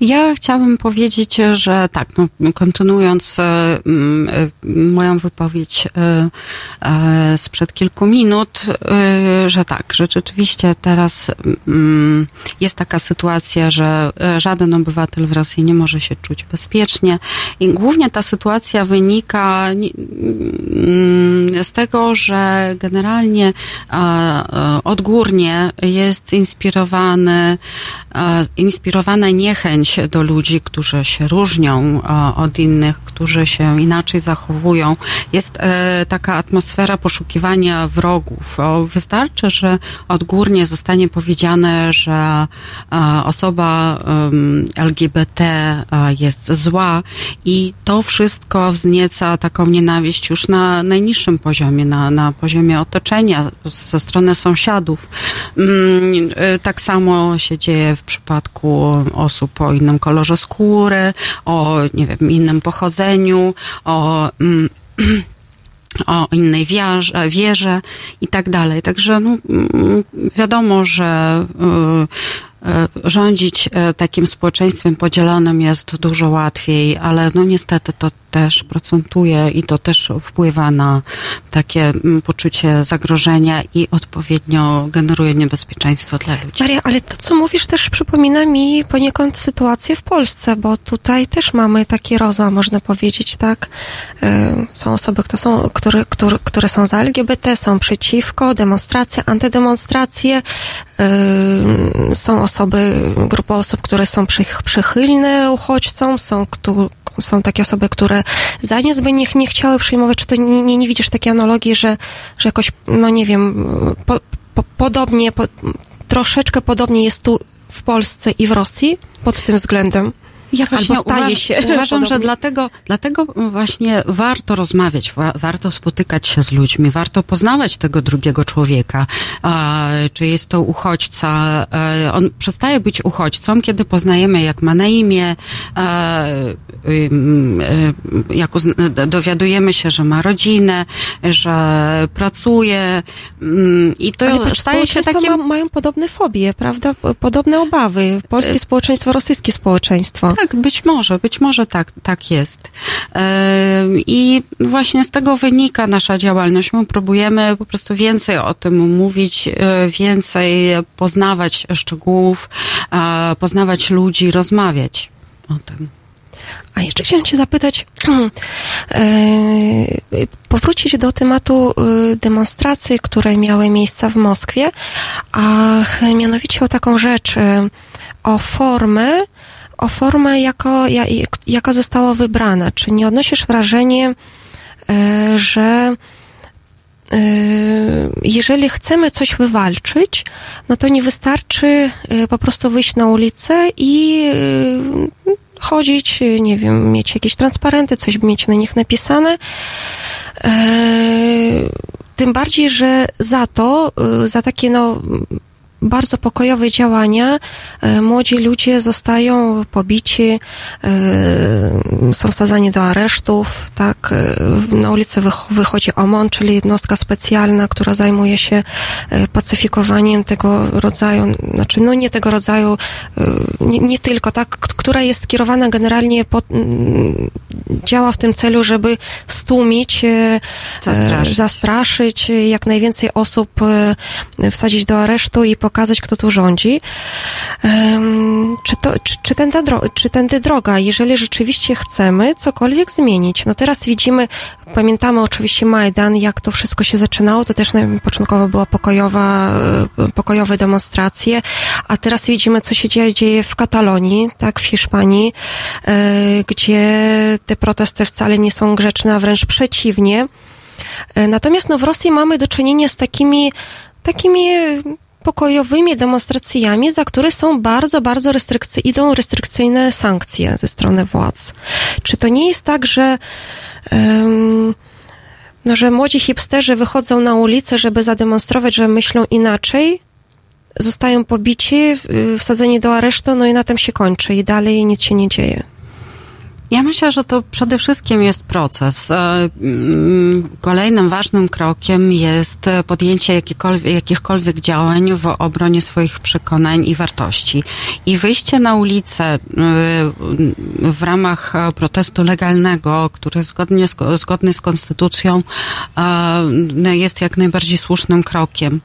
Ja chciałabym powiedzieć, że tak, no, kontynuując e, e, moją wypowiedź e, sprzed kilku minut, że tak, że rzeczywiście teraz jest taka sytuacja, że żaden obywatel w Rosji nie może się czuć bezpiecznie i głównie ta sytuacja wynika ni- z tego, że generalnie odgórnie jest inspirowany, inspirowana niechęć do ludzi, którzy się różnią e, od innych, którzy się inaczej zachowują. Jest e, taka atmosfera poszukiwania wrogów. Wystarczy, że odgórnie zostanie powiedziane, że e, osoba LGBT jest zła i to wszystko wznieca taką nienawiść już na najniższym poziomie, na, na poziomie otoczenia, ze strony sąsiadów. Mm, Tak samo się dzieje w przypadku osób o innym kolorze skóry, o nie wiem, innym pochodzeniu, o mm, o innej wierze, wierze i tak dalej. Także no, mm, wiadomo, że y, rządzić y, takim społeczeństwem podzielonym jest dużo łatwiej, ale no niestety to też procentuje i to też wpływa na takie mm, poczucie zagrożenia i odpowiednio generuje niebezpieczeństwo dla ludzi. Maria, ale to, co mówisz, też przypomina mi poniekąd sytuację w Polsce, bo tutaj też mamy taki rozłam, można powiedzieć, tak? E, Są osoby, które są, które, które, które są za LGBT, są przeciwko, demonstracje, antydemonstracje. E, Są osoby, grupa osób, które są przych- przychylne uchodźcom, są, są takie osoby, które za nic by nie, nie chciały przyjmować. Czy to nie, nie, nie widzisz takiej analogii, że, że jakoś, no nie wiem, po, po, podobnie, po, troszeczkę podobnie jest tu w Polsce i w Rosji pod tym względem? Ja właśnie Albo staje się uważam, że podobnie. dlatego, dlatego właśnie warto rozmawiać, wa, warto spotykać się z ludźmi, warto poznawać tego drugiego człowieka. A, czy jest to uchodźca? E, on przestaje być uchodźcą, kiedy poznajemy, jak ma na imię, e, e, jak dowiadujemy się, że ma rodzinę, że pracuje mm, i to Ale staje się takim... ma, mają podobne fobie, prawda? Po- Podobne obawy. Polskie społeczeństwo, rosyjskie społeczeństwo. Tak, być może, być może tak, tak jest. I właśnie z tego wynika nasza działalność. My próbujemy po prostu więcej o tym mówić, y, więcej poznawać szczegółów, poznawać ludzi, rozmawiać o tym. A jeszcze chciałam Cię zapytać, e, powrócić do tematu e, demonstracji, które miały miejsce w Moskwie, a mianowicie o taką rzecz, e, o formę, o formę, jako, ja- jaka została wybrana. Czy nie odnosisz wrażenia, e, że e, jeżeli chcemy coś wywalczyć, no to nie wystarczy e, po prostu wyjść na ulicę i chodzić, nie wiem, mieć jakieś transparenty, coś mieć na nich napisane. Tym bardziej, że za to, za takie no bardzo pokojowe działania e, młodzi ludzie zostają pobici, e, są wsadzani do aresztów, tak, e, na ulicę wych- wychodzi OMON, czyli jednostka specjalna, która zajmuje się pacyfikowaniem tego rodzaju, znaczy no nie tego rodzaju, nie, nie tylko, tak, która jest skierowana generalnie pod, działa w tym celu, żeby stłumić, Zastraszyć. zastraszyć jak najwięcej osób, wsadzić do aresztu i pokazać, kto tu rządzi. Em, Czy, to, czy, czy, tędy dro- czy tędy droga, jeżeli rzeczywiście chcemy cokolwiek zmienić? No teraz widzimy, pamiętamy oczywiście Majdan, jak to wszystko się zaczynało, to też początkowo była pokojowa, e, pokojowe demonstracje, a teraz widzimy, co się dzieje, dzieje w Katalonii, tak, w Hiszpanii, e, gdzie te protesty wcale nie są grzeczne, a wręcz przeciwnie. E, Natomiast no, w Rosji mamy do czynienia z takimi, takimi pokojowymi demonstracjami, za które są bardzo, bardzo restrykcy- idą restrykcyjne sankcje ze strony władz. Czy to nie jest tak, że em, no, że młodzi hipsterzy wychodzą na ulicę, żeby zademonstrować, że myślą inaczej, zostają pobici, wsadzeni do aresztu, no i na tym się kończy i dalej nic się nie dzieje. Ja myślę, że to przede wszystkim jest proces. E, mm, Kolejnym ważnym krokiem jest podjęcie jakichkolwiek działań w obronie swoich przekonań i wartości. I wyjście na ulicę e, w ramach protestu legalnego, który zgodnie z, zgodny z konstytucją e, jest jak najbardziej słusznym krokiem.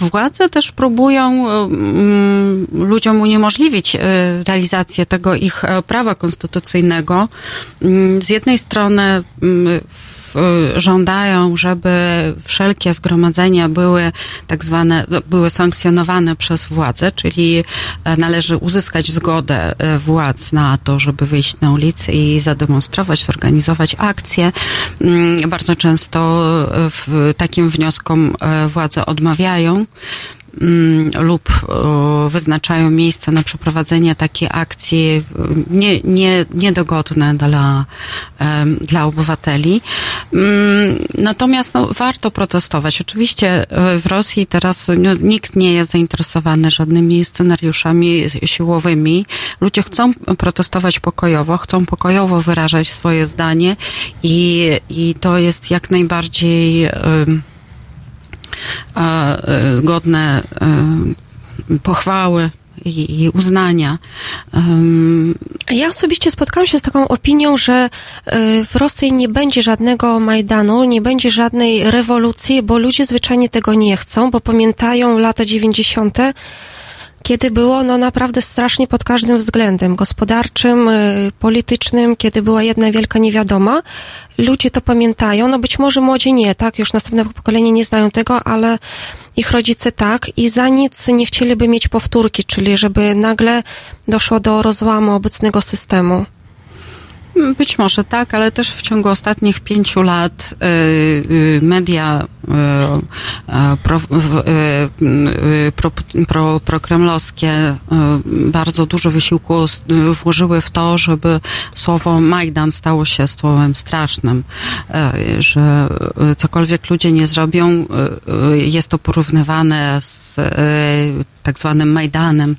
Władze też próbują mm, ludziom uniemożliwić realizację tego ich prawa konstytucyjnego. Mm, Z jednej strony mm, w- żądają, żeby wszelkie zgromadzenia były tak zwane, były sankcjonowane przez władze, czyli e, należy uzyskać zgodę e, władz na to, żeby wyjść na ulicę i zademonstrować, zorganizować akcje. Mm, Bardzo często e, takim wnioskom władze odmawiają lub o, wyznaczają miejsce na przeprowadzenie takiej akcji y, nie, nie, niedogodne dla, dla obywateli. Mm, Natomiast no, warto protestować. Oczywiście y, w Rosji teraz no, nikt nie jest zainteresowany żadnymi scenariuszami siłowymi. Ludzie chcą protestować pokojowo, chcą pokojowo wyrażać swoje zdanie i, i to jest jak najbardziej ym, a, e, godne e, pochwały i, uznania. Ym, Ja osobiście spotkałam się z taką opinią, że y, w Rosji nie będzie żadnego Majdanu, nie będzie żadnej rewolucji, bo ludzie zwyczajnie tego nie chcą, bo pamiętają lata 90., kiedy było no naprawdę strasznie pod każdym względem gospodarczym, y, politycznym, kiedy była jedna wielka niewiadoma. Ludzie to pamiętają, no być może młodzi nie, tak, już następne pokolenie nie znają tego, ale ich rodzice tak i za nic nie chcieliby mieć powtórki, czyli żeby nagle doszło do rozłamu obecnego systemu. Być może tak, ale też w ciągu ostatnich pięciu lat y, y, media y, y, pro, pro, pro, prokremlowskie bardzo dużo wysiłku włożyły w to, żeby słowo Majdan stało się słowem strasznym, y, że cokolwiek ludzie nie zrobią, jest to porównywane z tak zwanym Majdanem,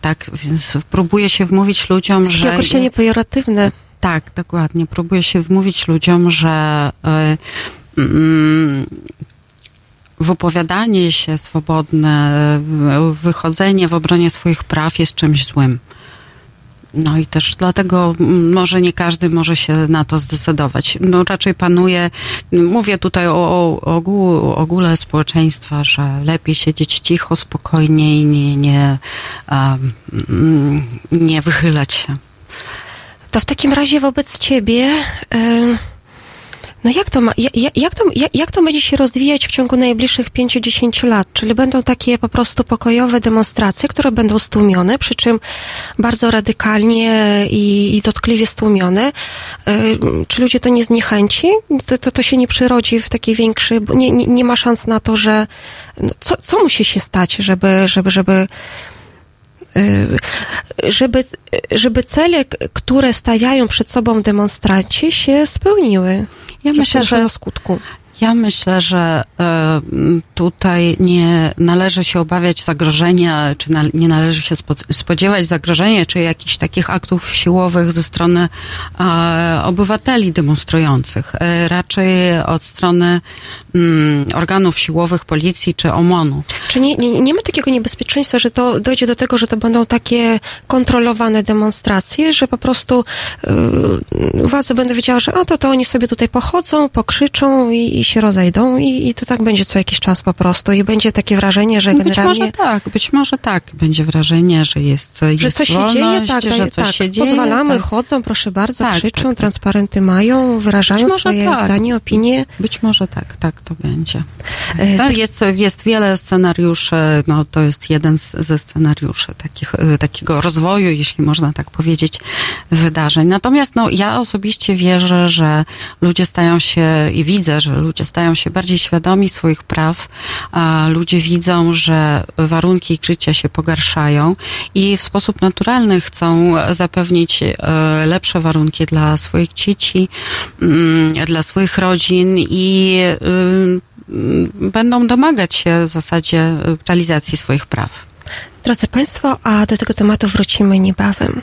tak, więc próbuje się wmówić ludziom, Takie że... określenie pejoratywne. Tak, dokładnie. Próbuję się wmówić ludziom, że y, mm, wypowiadanie się swobodne, wychodzenie w obronie swoich praw jest czymś złym. No i też dlatego może nie każdy może się na to zdecydować. No raczej panuje, mówię tutaj o, o ogół, ogóle społeczeństwa, że lepiej siedzieć cicho, spokojnie i nie, nie, um, nie wychylać się. To w takim razie wobec ciebie, em, no jak to, ma, ja- ja- jak, to, jak, jak to będzie się rozwijać w ciągu najbliższych 5-10 lat? Czyli będą takie po prostu pokojowe demonstracje, które będą stłumione, przy czym bardzo radykalnie i, i dotkliwie stłumione. Em, Czy ludzie to nie zniechęci? To, to, to się nie przyrodzi w taki większy, bo nie, nie, nie ma szans na to, że no, co, co musi się stać, żeby, żeby, żeby żeby, żeby cele, które stawiają przed sobą demonstranci, się spełniły. Ja myślę, że do skutku. Ja myślę, że e, tutaj nie należy się obawiać zagrożenia, czy nie należy się spo, spodziewać zagrożenia, czy jakichś takich aktów siłowych ze strony e, obywateli demonstrujących. E, raczej od strony mm, organów siłowych, policji czy OMON-u. Czy nie, nie, nie ma takiego niebezpieczeństwa, że to dojdzie do tego, że to będą takie kontrolowane demonstracje, że po prostu władze będą wiedziały, że a to, to oni sobie tutaj pochodzą, pokrzyczą i, i się rozejdą i, i to tak będzie co jakiś czas po prostu i będzie takie wrażenie, że No Być generalnie... może tak, być może tak. Będzie wrażenie, że jest, Że jest coś się wolność, dzieje, tak, że coś tak, się dzieje. pozwalamy, tak. chodzą, proszę bardzo, Tak, krzyczą, tak, tak. transparenty mają, wyrażają Być swoje tak. zdanie, opinie. Być może tak, tak to będzie. E, To jest, jest wiele scenariuszy no to jest jeden z, ze scenariuszy takich, e, takiego rozwoju, jeśli można tak powiedzieć, wydarzeń. Natomiast no, ja osobiście wierzę, że ludzie stają się i widzę, że ludzie stają się bardziej świadomi swoich praw. Ludzie widzą, że warunki ich życia się pogarszają i w sposób naturalny chcą zapewnić e, lepsze warunki dla swoich dzieci, mm, dla swoich rodzin i y, będą domagać się w zasadzie realizacji swoich praw. Drodzy Państwo, a do tego tematu wrócimy niebawem.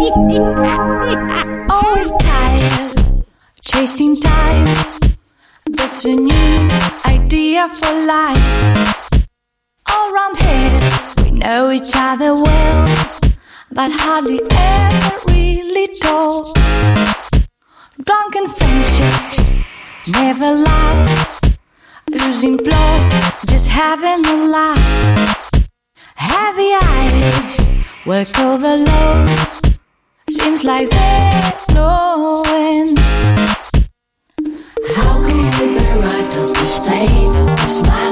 Always tired, chasing time. That's a new idea for life. All round here, we know each other well, but hardly ever really talk. Drunken friendships never last. Losing plot, just having a laugh. Heavy eyes, work overload. Seems like there's no end. How can we be right at the state of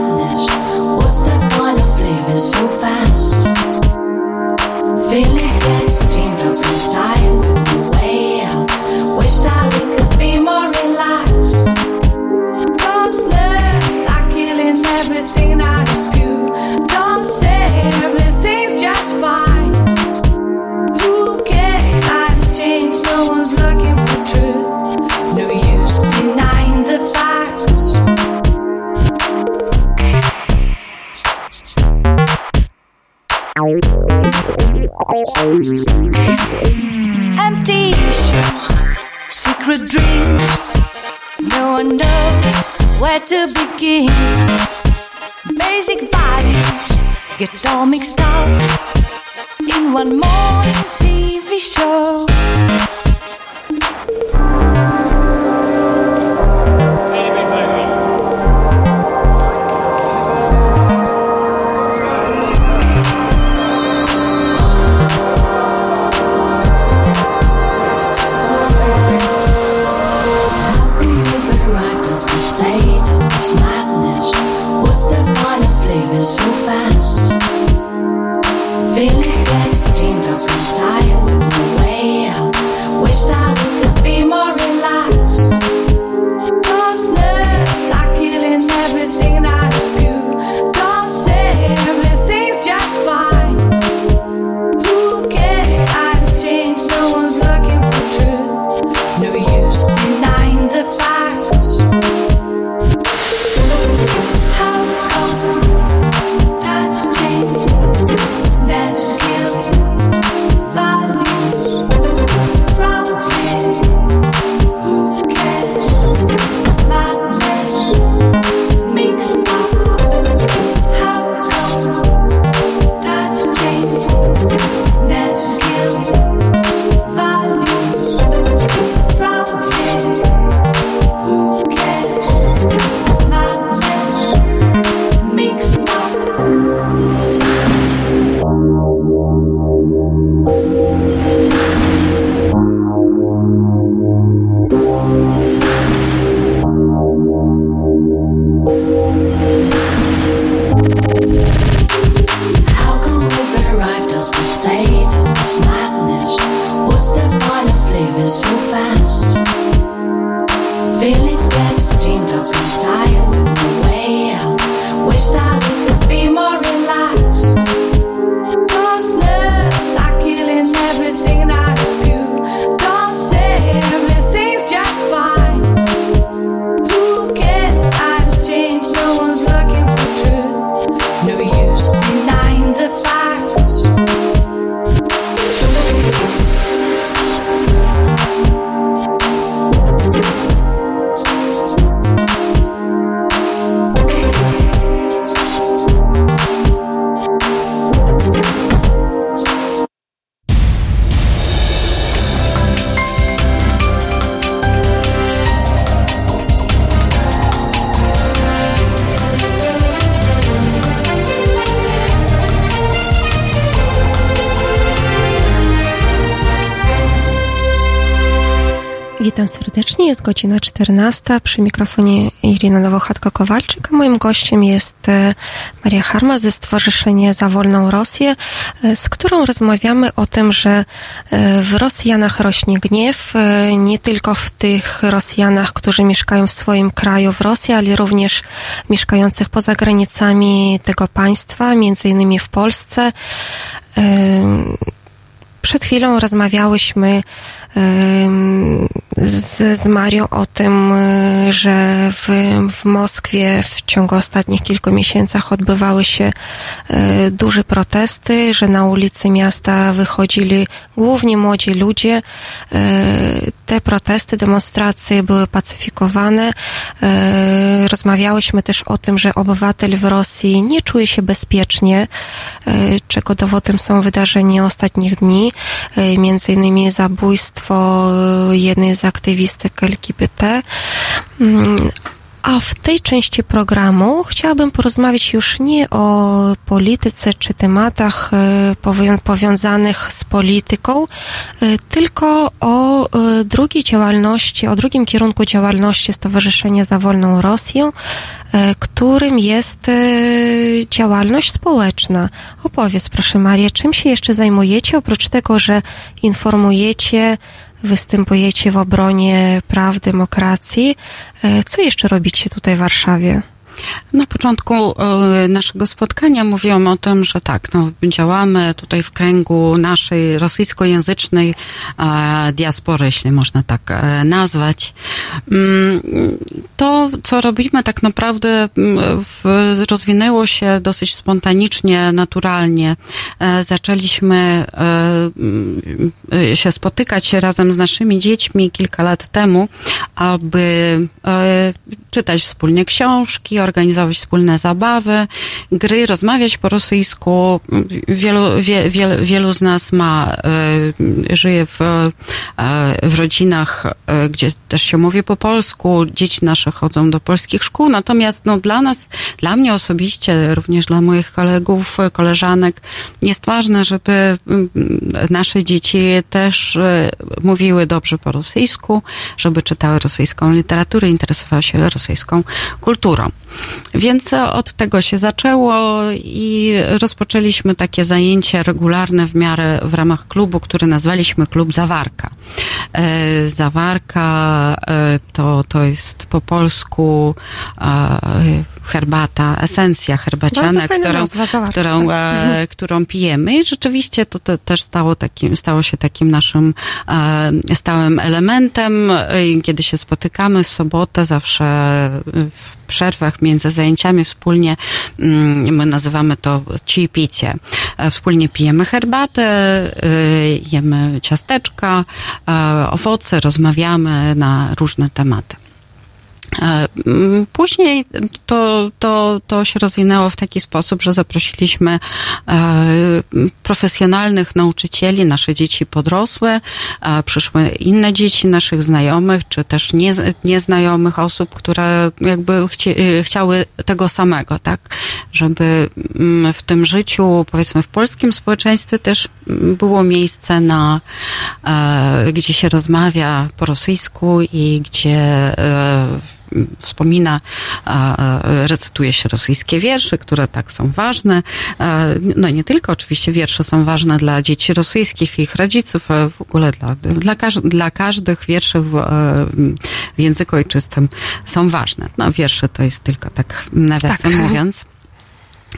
Empty issues, secret dreams. No one knows where to begin. Basic values get all mixed up in one morning TV show. Witam serdecznie, jest godzina 14. Przy mikrofonie Irina Nowochatko-Kowalczyk, a moim gościem jest e, Maria Harma ze Stowarzyszenia Za Wolną Rosję, e, z którą rozmawiamy o tym, że e, w Rosjanach rośnie gniew, nie tylko w tych Rosjanach, którzy mieszkają w swoim kraju w Rosji, ale również mieszkających poza granicami tego państwa, między innymi w Polsce. Przed chwilą rozmawiałyśmy z, z Marią o tym, y, że w, w Moskwie w ciągu ostatnich kilku miesięcach odbywały się e, duże protesty, że na ulicy miasta wychodzili głównie młodzi ludzie. E, Te protesty, demonstracje były pacyfikowane. Rozmawiałyśmy też o tym, że obywatel w Rosji nie czuje się bezpiecznie, czego dowodem są wydarzenia ostatnich dni, między innymi zabójstwo e, jednej z aktywistek LGBT. A w tej części programu chciałabym porozmawiać już nie o polityce czy tematach e, powią- powiązanych z polityką, e, tylko o e, drugiej działalności, o drugim kierunku działalności Stowarzyszenia Za Wolną Rosję, którym jest działalność społeczna. Opowiedz proszę Maria, czym się jeszcze zajmujecie, oprócz tego, że informujecie, występujecie w obronie praw demokracji. E, Co jeszcze robicie tutaj w Warszawie? Na początku e, naszego spotkania mówiłam o tym, że tak, no, działamy tutaj w kręgu naszej rosyjskojęzycznej e, diaspory, jeśli można tak e, nazwać. Mm, To, co robimy tak naprawdę mm, rozwinęło się dosyć spontanicznie, naturalnie. Zaczęliśmy mm, się spotykać razem z naszymi dziećmi kilka lat temu, aby czytać wspólnie książki, organizować wspólne zabawy, gry, rozmawiać po rosyjsku. Wielu, wie, wiel, wielu z nas ma, e, żyje w, e, w rodzinach, e, gdzie też się mówi po polsku. Dzieci nasze chodzą do polskich szkół, natomiast no, dla nas, dla mnie osobiście, również dla moich kolegów, koleżanek, jest ważne, żeby mm, nasze dzieci też e, mówiły dobrze po rosyjsku, żeby czytały rosyjską literaturę, interesowały się rosyjską kulturą. Więc od tego się zaczęło i rozpoczęliśmy takie zajęcia regularne w miarę w ramach klubu, który nazwaliśmy Klub Zawarka. E, Zawarka e, to, to jest po polsku herbata, esencja herbaciana, którą, nazwa, którą, e, którą pijemy i rzeczywiście to, to też stało, takim, stało się takim naszym e, stałym elementem. Kiedy się spotykamy w sobotę, zawsze w przerwach między zajęciami wspólnie, mm, my nazywamy to ci picie. E, Wspólnie pijemy herbatę, e, jemy ciasteczka, e, owoce, rozmawiamy na różne tematy. E, mm, Później to, to, to się rozwinęło w taki sposób, że zaprosiliśmy e, profesjonalnych nauczycieli, nasze dzieci podrosłe, e, przyszły inne dzieci naszych znajomych, czy też nie, nieznajomych osób, które jakby chcie, e, chciały tego samego, tak? Żeby mm, w tym życiu, powiedzmy w polskim społeczeństwie też mm, było miejsce na, gdzie się rozmawia po rosyjsku i gdzie wspomina, recytuje się rosyjskie wiersze, które tak są ważne. No i nie tylko oczywiście wiersze są ważne dla dzieci rosyjskich i ich rodziców, w ogóle dla, dla, każ, dla każdych wierszy w, e, w języku ojczystym są ważne. No wiersze to jest tylko tak nawiasem Tak. mówiąc.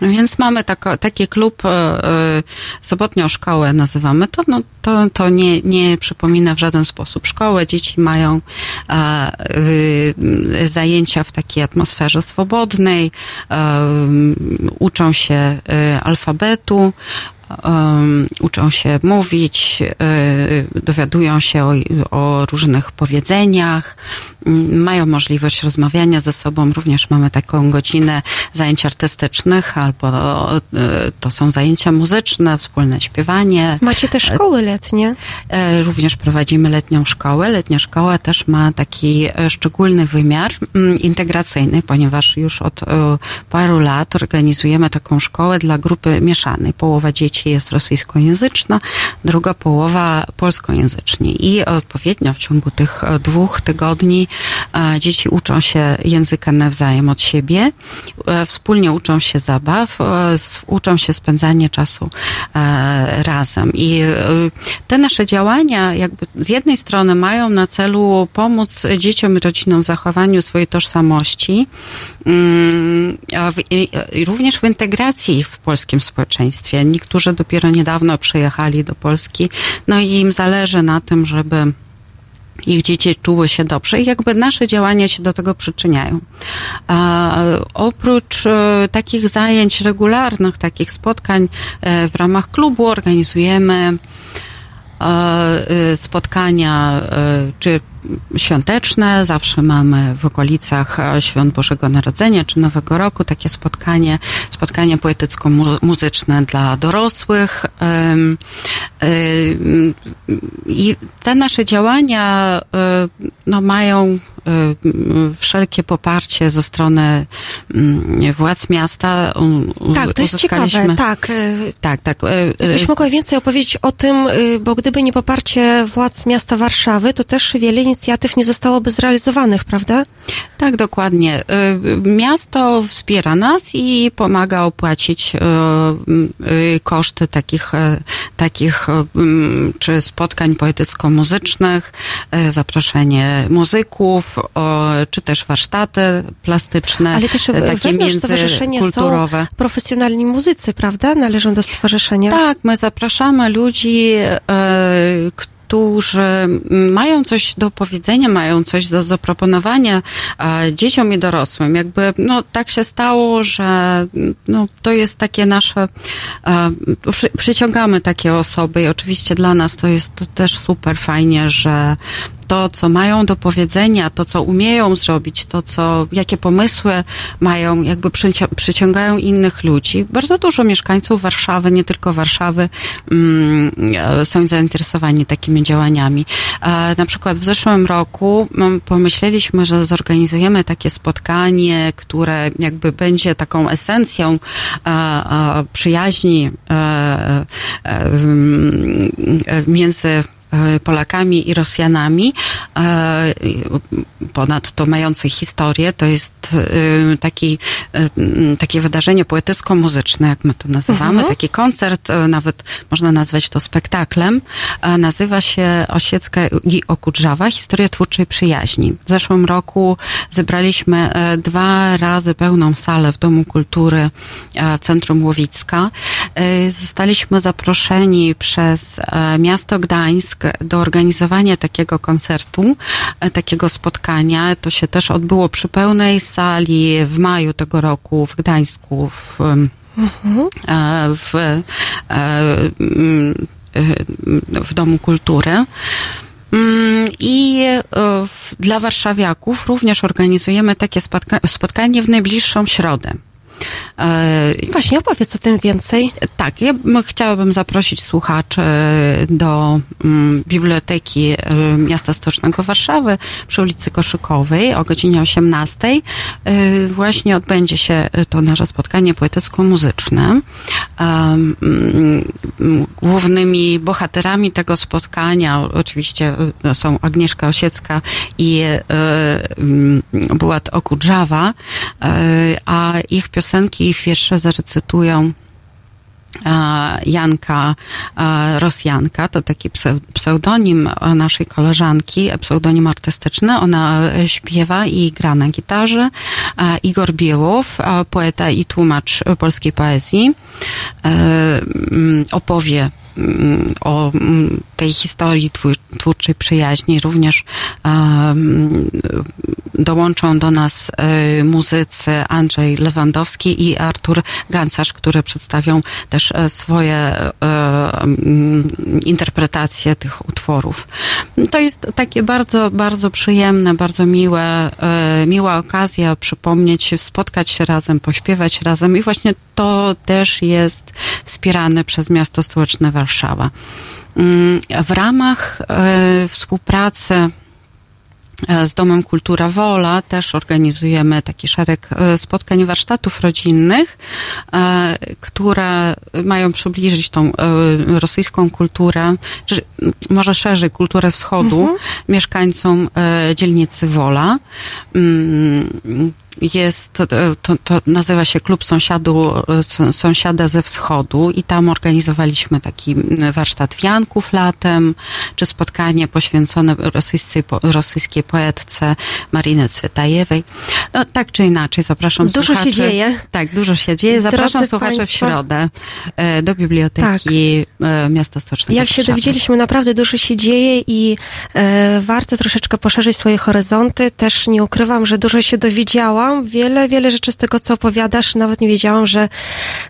Więc mamy tako, taki klub, e, e, sobotnią szkołę nazywamy to, no to, to nie, nie przypomina w żaden sposób szkołę. Dzieci mają e, y, zajęcia w takiej atmosferze swobodnej, uczą się alfabetu, uczą się mówić, dowiadują się o, o różnych powiedzeniach, mają możliwość rozmawiania ze sobą. Również mamy taką godzinę zajęć artystycznych, albo y, to są zajęcia muzyczne, wspólne śpiewanie. Macie też szkoły letnie. E, Również prowadzimy letnią szkołę. Letnia szkoła też ma taki e, szczególny wymiar mm, integracyjny, ponieważ już od e, paru lat organizujemy taką szkołę dla grupy mieszanej. Połowa dzieci jest rosyjskojęzyczna, druga połowa polskojęzyczni. I odpowiednio w ciągu tych e, dwóch tygodni e, dzieci uczą się języka nawzajem od siebie, e, wspólnie uczą się zabaw, e, uczą się spędzania czasu e, razem. I te nasze działania jakby z jednej strony mają na celu pomóc dzieciom i rodzinom w zachowaniu swojej tożsamości, mm, również w integracji ich w polskim społeczeństwie. Niektórzy dopiero niedawno przyjechali do Polski, no i im zależy na tym, żeby ich dzieci czuły się dobrze i jakby nasze działania się do tego przyczyniają. A oprócz e, takich zajęć regularnych, takich spotkań e, w ramach klubu organizujemy e, e, spotkania e, czy świąteczne. Zawsze mamy w okolicach e, Świąt Bożego Narodzenia czy Nowego Roku takie spotkanie, spotkanie poetycko-muzyczne dla dorosłych. I te nasze działania e, no, mają e, wszelkie poparcie ze strony mm, władz miasta. Tak, to jest ciekawe, tak. Tak, tak. e, Jakbyś mogła więcej opowiedzieć o tym, y, bo gdyby nie poparcie władz miasta Warszawy, to też wiele inicjatyw nie zostałoby zrealizowanych, prawda? Tak, dokładnie. Y, Miasto wspiera nas i pomaga opłacić y, y, koszty takich, takich mm, czy spotkań poetycko-muzycznych, zaproszenie muzyków, czy też warsztaty plastyczne, Ale też takie stowarzyszenia są międzykulturowe. profesjonalni muzycy, prawda? Należą do stowarzyszenia. Tak, my zapraszamy ludzi, e, którzy mają coś do powiedzenia, mają coś do zaproponowania e, dzieciom i dorosłym. Jakby, no, tak się stało, że no, to jest takie nasze, e, przy, przyciągamy takie osoby i oczywiście dla nas to jest to też super fajnie, że to, co mają do powiedzenia, to, co umieją zrobić, to, co, jakie pomysły mają, jakby przyciągają innych ludzi. Bardzo dużo mieszkańców Warszawy, nie tylko Warszawy, mm, e, są zainteresowani takimi działaniami. E, na przykład w zeszłym roku mm, pomyśleliśmy, że zorganizujemy takie spotkanie, które jakby będzie taką esencją e, e, przyjaźni e, e, między Polakami i Rosjanami, e, ponadto mające historię. To jest e, taki, e, m, takie wydarzenie poetycko-muzyczne, jak my to nazywamy, Mhm. taki koncert, e, nawet można nazwać to spektaklem. E, Nazywa się Osiecka i Okudrzawa, Historia twórczej przyjaźni. W zeszłym roku zebraliśmy e, dwa razy pełną salę w Domu Kultury e, w Centrum Łowicka. E, Zostaliśmy zaproszeni przez e, miasto Gdańsk do organizowania takiego koncertu, e, takiego spotkania. To się też odbyło przy pełnej sali w maju tego roku w Gdańsku, w, e, w, e, mm, w Domu Kultury. Mm, I dla warszawiaków również organizujemy takie spotka- spotkanie w najbliższą środę. E, Właśnie, opowiedz o tym więcej. tak, ja bym, chciałabym zaprosić słuchaczy do mm, Biblioteki y, Miasta Stocznego Warszawy przy ulicy Koszykowej o godzinie 18. Y, właśnie odbędzie się to nasze spotkanie poetycko-muzyczne. Głównymi bohaterami tego spotkania oczywiście y, są Agnieszka Osiecka i Bułat Okudżawa, a ich piosenki i wiersze zarecytują e, Janka e, Rosjanka, to taki pse- pseudonim naszej koleżanki, pseudonim artystyczny. Ona e, śpiewa i gra na gitarze. Igor Biełow, poeta i tłumacz polskiej poezji, opowie o tej historii twór- twórczej przyjaźni. Również em, dołączą do nas e, muzycy Andrzej Lewandowski i Artur Gancarz, które przedstawią też e, swoje mm, interpretacje tych utworów. To jest takie bardzo, bardzo przyjemne, bardzo miłe, miła okazja przypomnieć, spotkać się razem, pośpiewać razem i właśnie to też jest wspierane przez miasto stołeczne Warszawa. Mm, W ramach e, współpracy e, z Domem Kultura Wola też organizujemy taki szereg e, spotkań, warsztatów rodzinnych, które mają przybliżyć tą rosyjską kulturę, czy może szerzej kulturę wschodu mieszkańcom e, dzielnicy Wola. Jest, to, to, nazywa się Klub Sąsiadu, e, Są- Sąsiada ze Wschodu i tam organizowaliśmy taki warsztat wianków latem, czy spotkanie poświęcone rosyjskiej, rosyjskiej poetce Marynie Cwetajewej. No tak czy inaczej, zapraszam Dużo się słuchaczy. dzieje. Tak, dużo się dzieje. Zapraszam Drodzy słuchaczy w państwo. środę e, do Biblioteki e, Miasta Stocznego. Jak się dowiedzieliśmy, naprawdę dużo się dzieje i e, warto troszeczkę poszerzyć swoje horyzonty. Też nie ukrywam, że dużo się dowiedziałam. Wiele, wiele rzeczy z tego, co opowiadasz, nawet nie wiedziałam, że,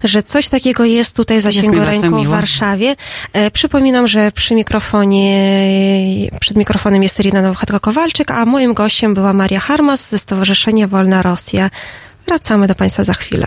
że coś takiego jest tutaj w zasięgu ręką w. Warszawie. E, przypominam, że przy mikrofonie, przed mikrofonem jest Irina Nowochatko-Kowalczyk, a moim gościem była Maria Harmas ze Stowarzyszenia Wolna Rosja. Wracamy do Państwa za chwilę.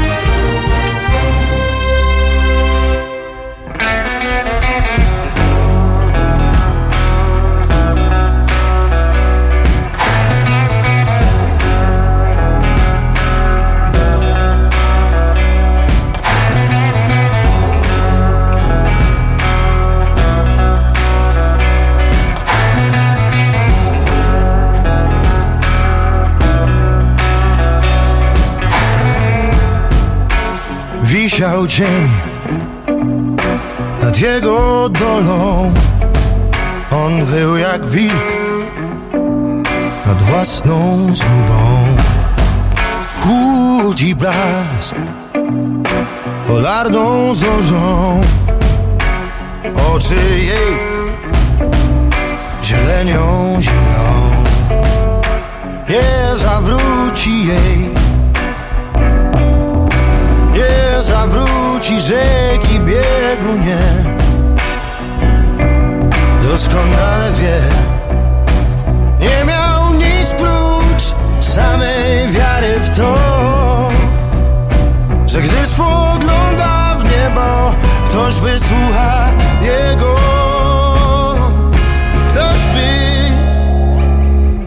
Wisiał cień nad jego dolą. On wył jak wilk nad własną zgubą. Chłód i blask polarną zorzą. Oczy jej zielenią zimną. Nie zawróci jej zawróci rzeki biegu, nie. Doskonale wie. Nie miał nic prócz samej wiary w to Że gdy spogląda w niebo Ktoś wysłucha jego. Ktoś by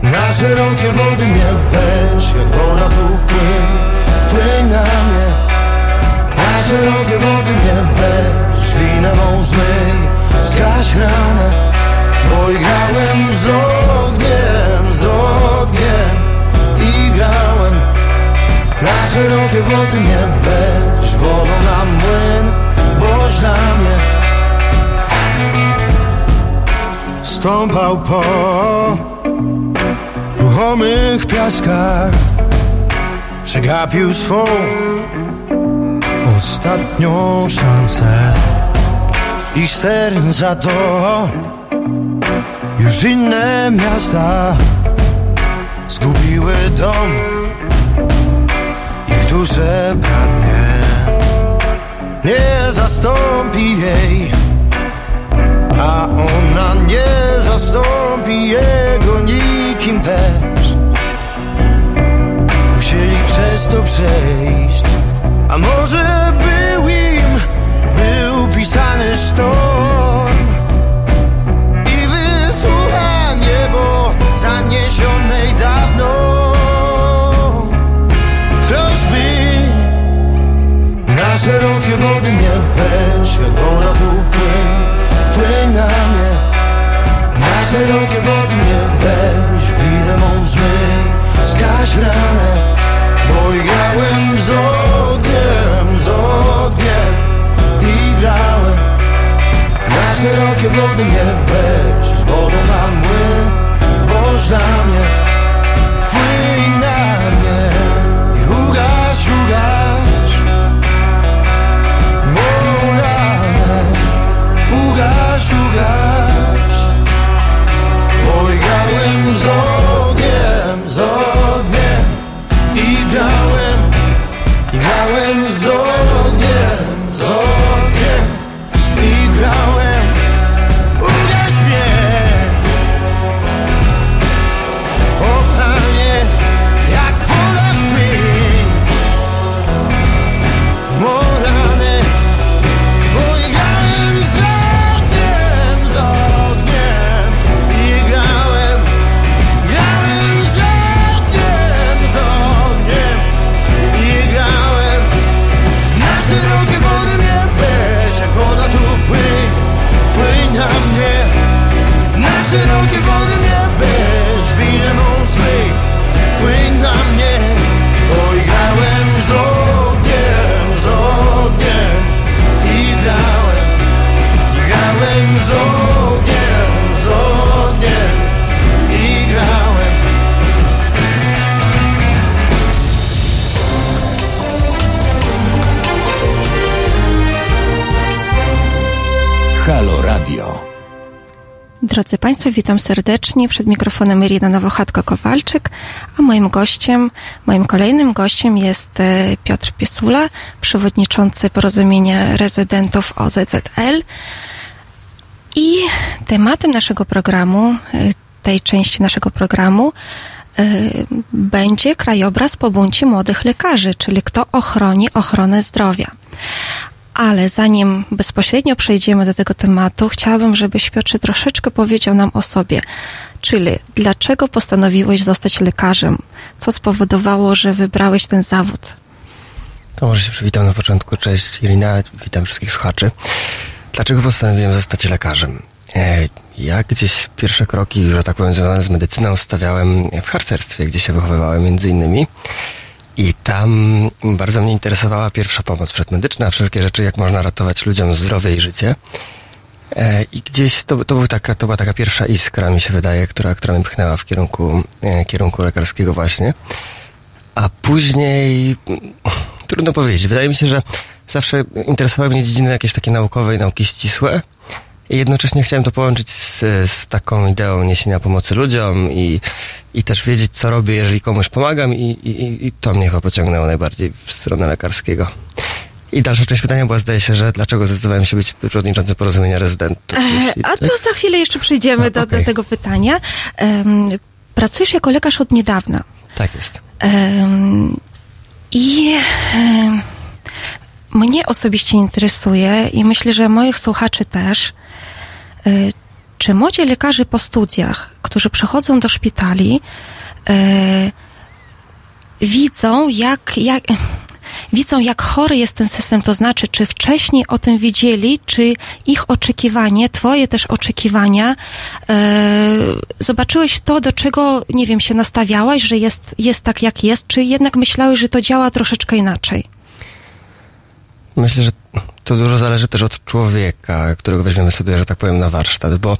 na szerokie wody mnie weź Jak woda tu wpłyń, wpłyń na mnie szerokie wody mnie weź Winę mą zmyj, zgaś ranę Bo igrałem z ogniem, z ogniem. I grałem Na szerokie wody mnie weź Wodą na młyn, boś dla mnie. Stąpał po ruchomych piaskach. Przegapił swą ostatnią szansę Ich serca to. Już inne miasta Zgubiły dom. Ich dusze bratnie Nie zastąpi jej A ona nie zastąpi jego nikim też. Musieli przez to przejść a może pisany sztorm. I wysłucha niebo zaniesionej dawno. Prośby na szerokie wody mnie weź Jak woda tu wpłyń, wpłyń na mnie. Na szerokie wody mnie weź Winę mą zmyj, zgaś ranę bo grałem z ogniem, z ogniem I grałem szerokie wody mnie weź wodą na młyn Boż dla mnie Państwo, witam serdecznie. Przed mikrofonem Irina Nowochatko-Kowalczyk, a moim gościem, moim kolejnym gościem jest e, Piotr Piesula, przewodniczący Porozumienia Rezydentów OZZL. I tematem naszego programu, e, tej części naszego programu, e, będzie krajobraz po buncie młodych lekarzy, czyli kto ochroni ochronę zdrowia. Ale zanim bezpośrednio przejdziemy do tego tematu, chciałabym, żebyś Piotrze troszeczkę powiedział nam o sobie. Czyli dlaczego postanowiłeś zostać lekarzem? Co spowodowało, że wybrałeś ten zawód? To może się przywitam na początku. Cześć Irina, witam wszystkich słuchaczy. Dlaczego postanowiłem zostać lekarzem? E, Ja gdzieś pierwsze kroki, że tak powiem, związane z medycyną stawiałem w harcerstwie, gdzie się wychowywałem między innymi. I tam bardzo mnie interesowała pierwsza pomoc przedmedyczna, wszelkie rzeczy, jak można ratować ludziom zdrowie i życie. E, I gdzieś to, to, był taka, to była taka pierwsza iskra, mi się wydaje, która, która mnie pchnęła w kierunku, e, kierunku lekarskiego właśnie. A później, mm, trudno powiedzieć, wydaje mi się, że zawsze interesowały mnie dziedziny jakieś takie naukowe i nauki ścisłe. I jednocześnie chciałem to połączyć z, z taką ideą niesienia pomocy ludziom i, i też wiedzieć, co robię, jeżeli komuś pomagam i, i, i to mnie chyba pociągnęło najbardziej w stronę lekarskiego. I dalsza część pytania była, zdaje się, że dlaczego zdecydowałem się być przewodniczącym porozumienia rezydentów. E, Jeśli- a to za chwilę jeszcze przejdziemy A, do, do okej. tego pytania. Em, pracujesz jako lekarz od niedawna. Tak jest. Em, I em, mnie osobiście interesuje i myślę, że moich słuchaczy też, y, czy młodzi lekarze po studiach, którzy przychodzą do szpitali, y, widzą, jak, jak, widzą, jak chory jest ten system, to znaczy, czy wcześniej o tym wiedzieli, czy ich oczekiwanie, twoje też oczekiwania, e, zobaczyłeś to, do czego, nie wiem, się nastawiałaś, że jest, jest tak, jak jest, czy jednak myślałeś, że to działa troszeczkę inaczej? Myślę, że to dużo zależy też od człowieka, którego weźmiemy sobie, że tak powiem, na warsztat, bo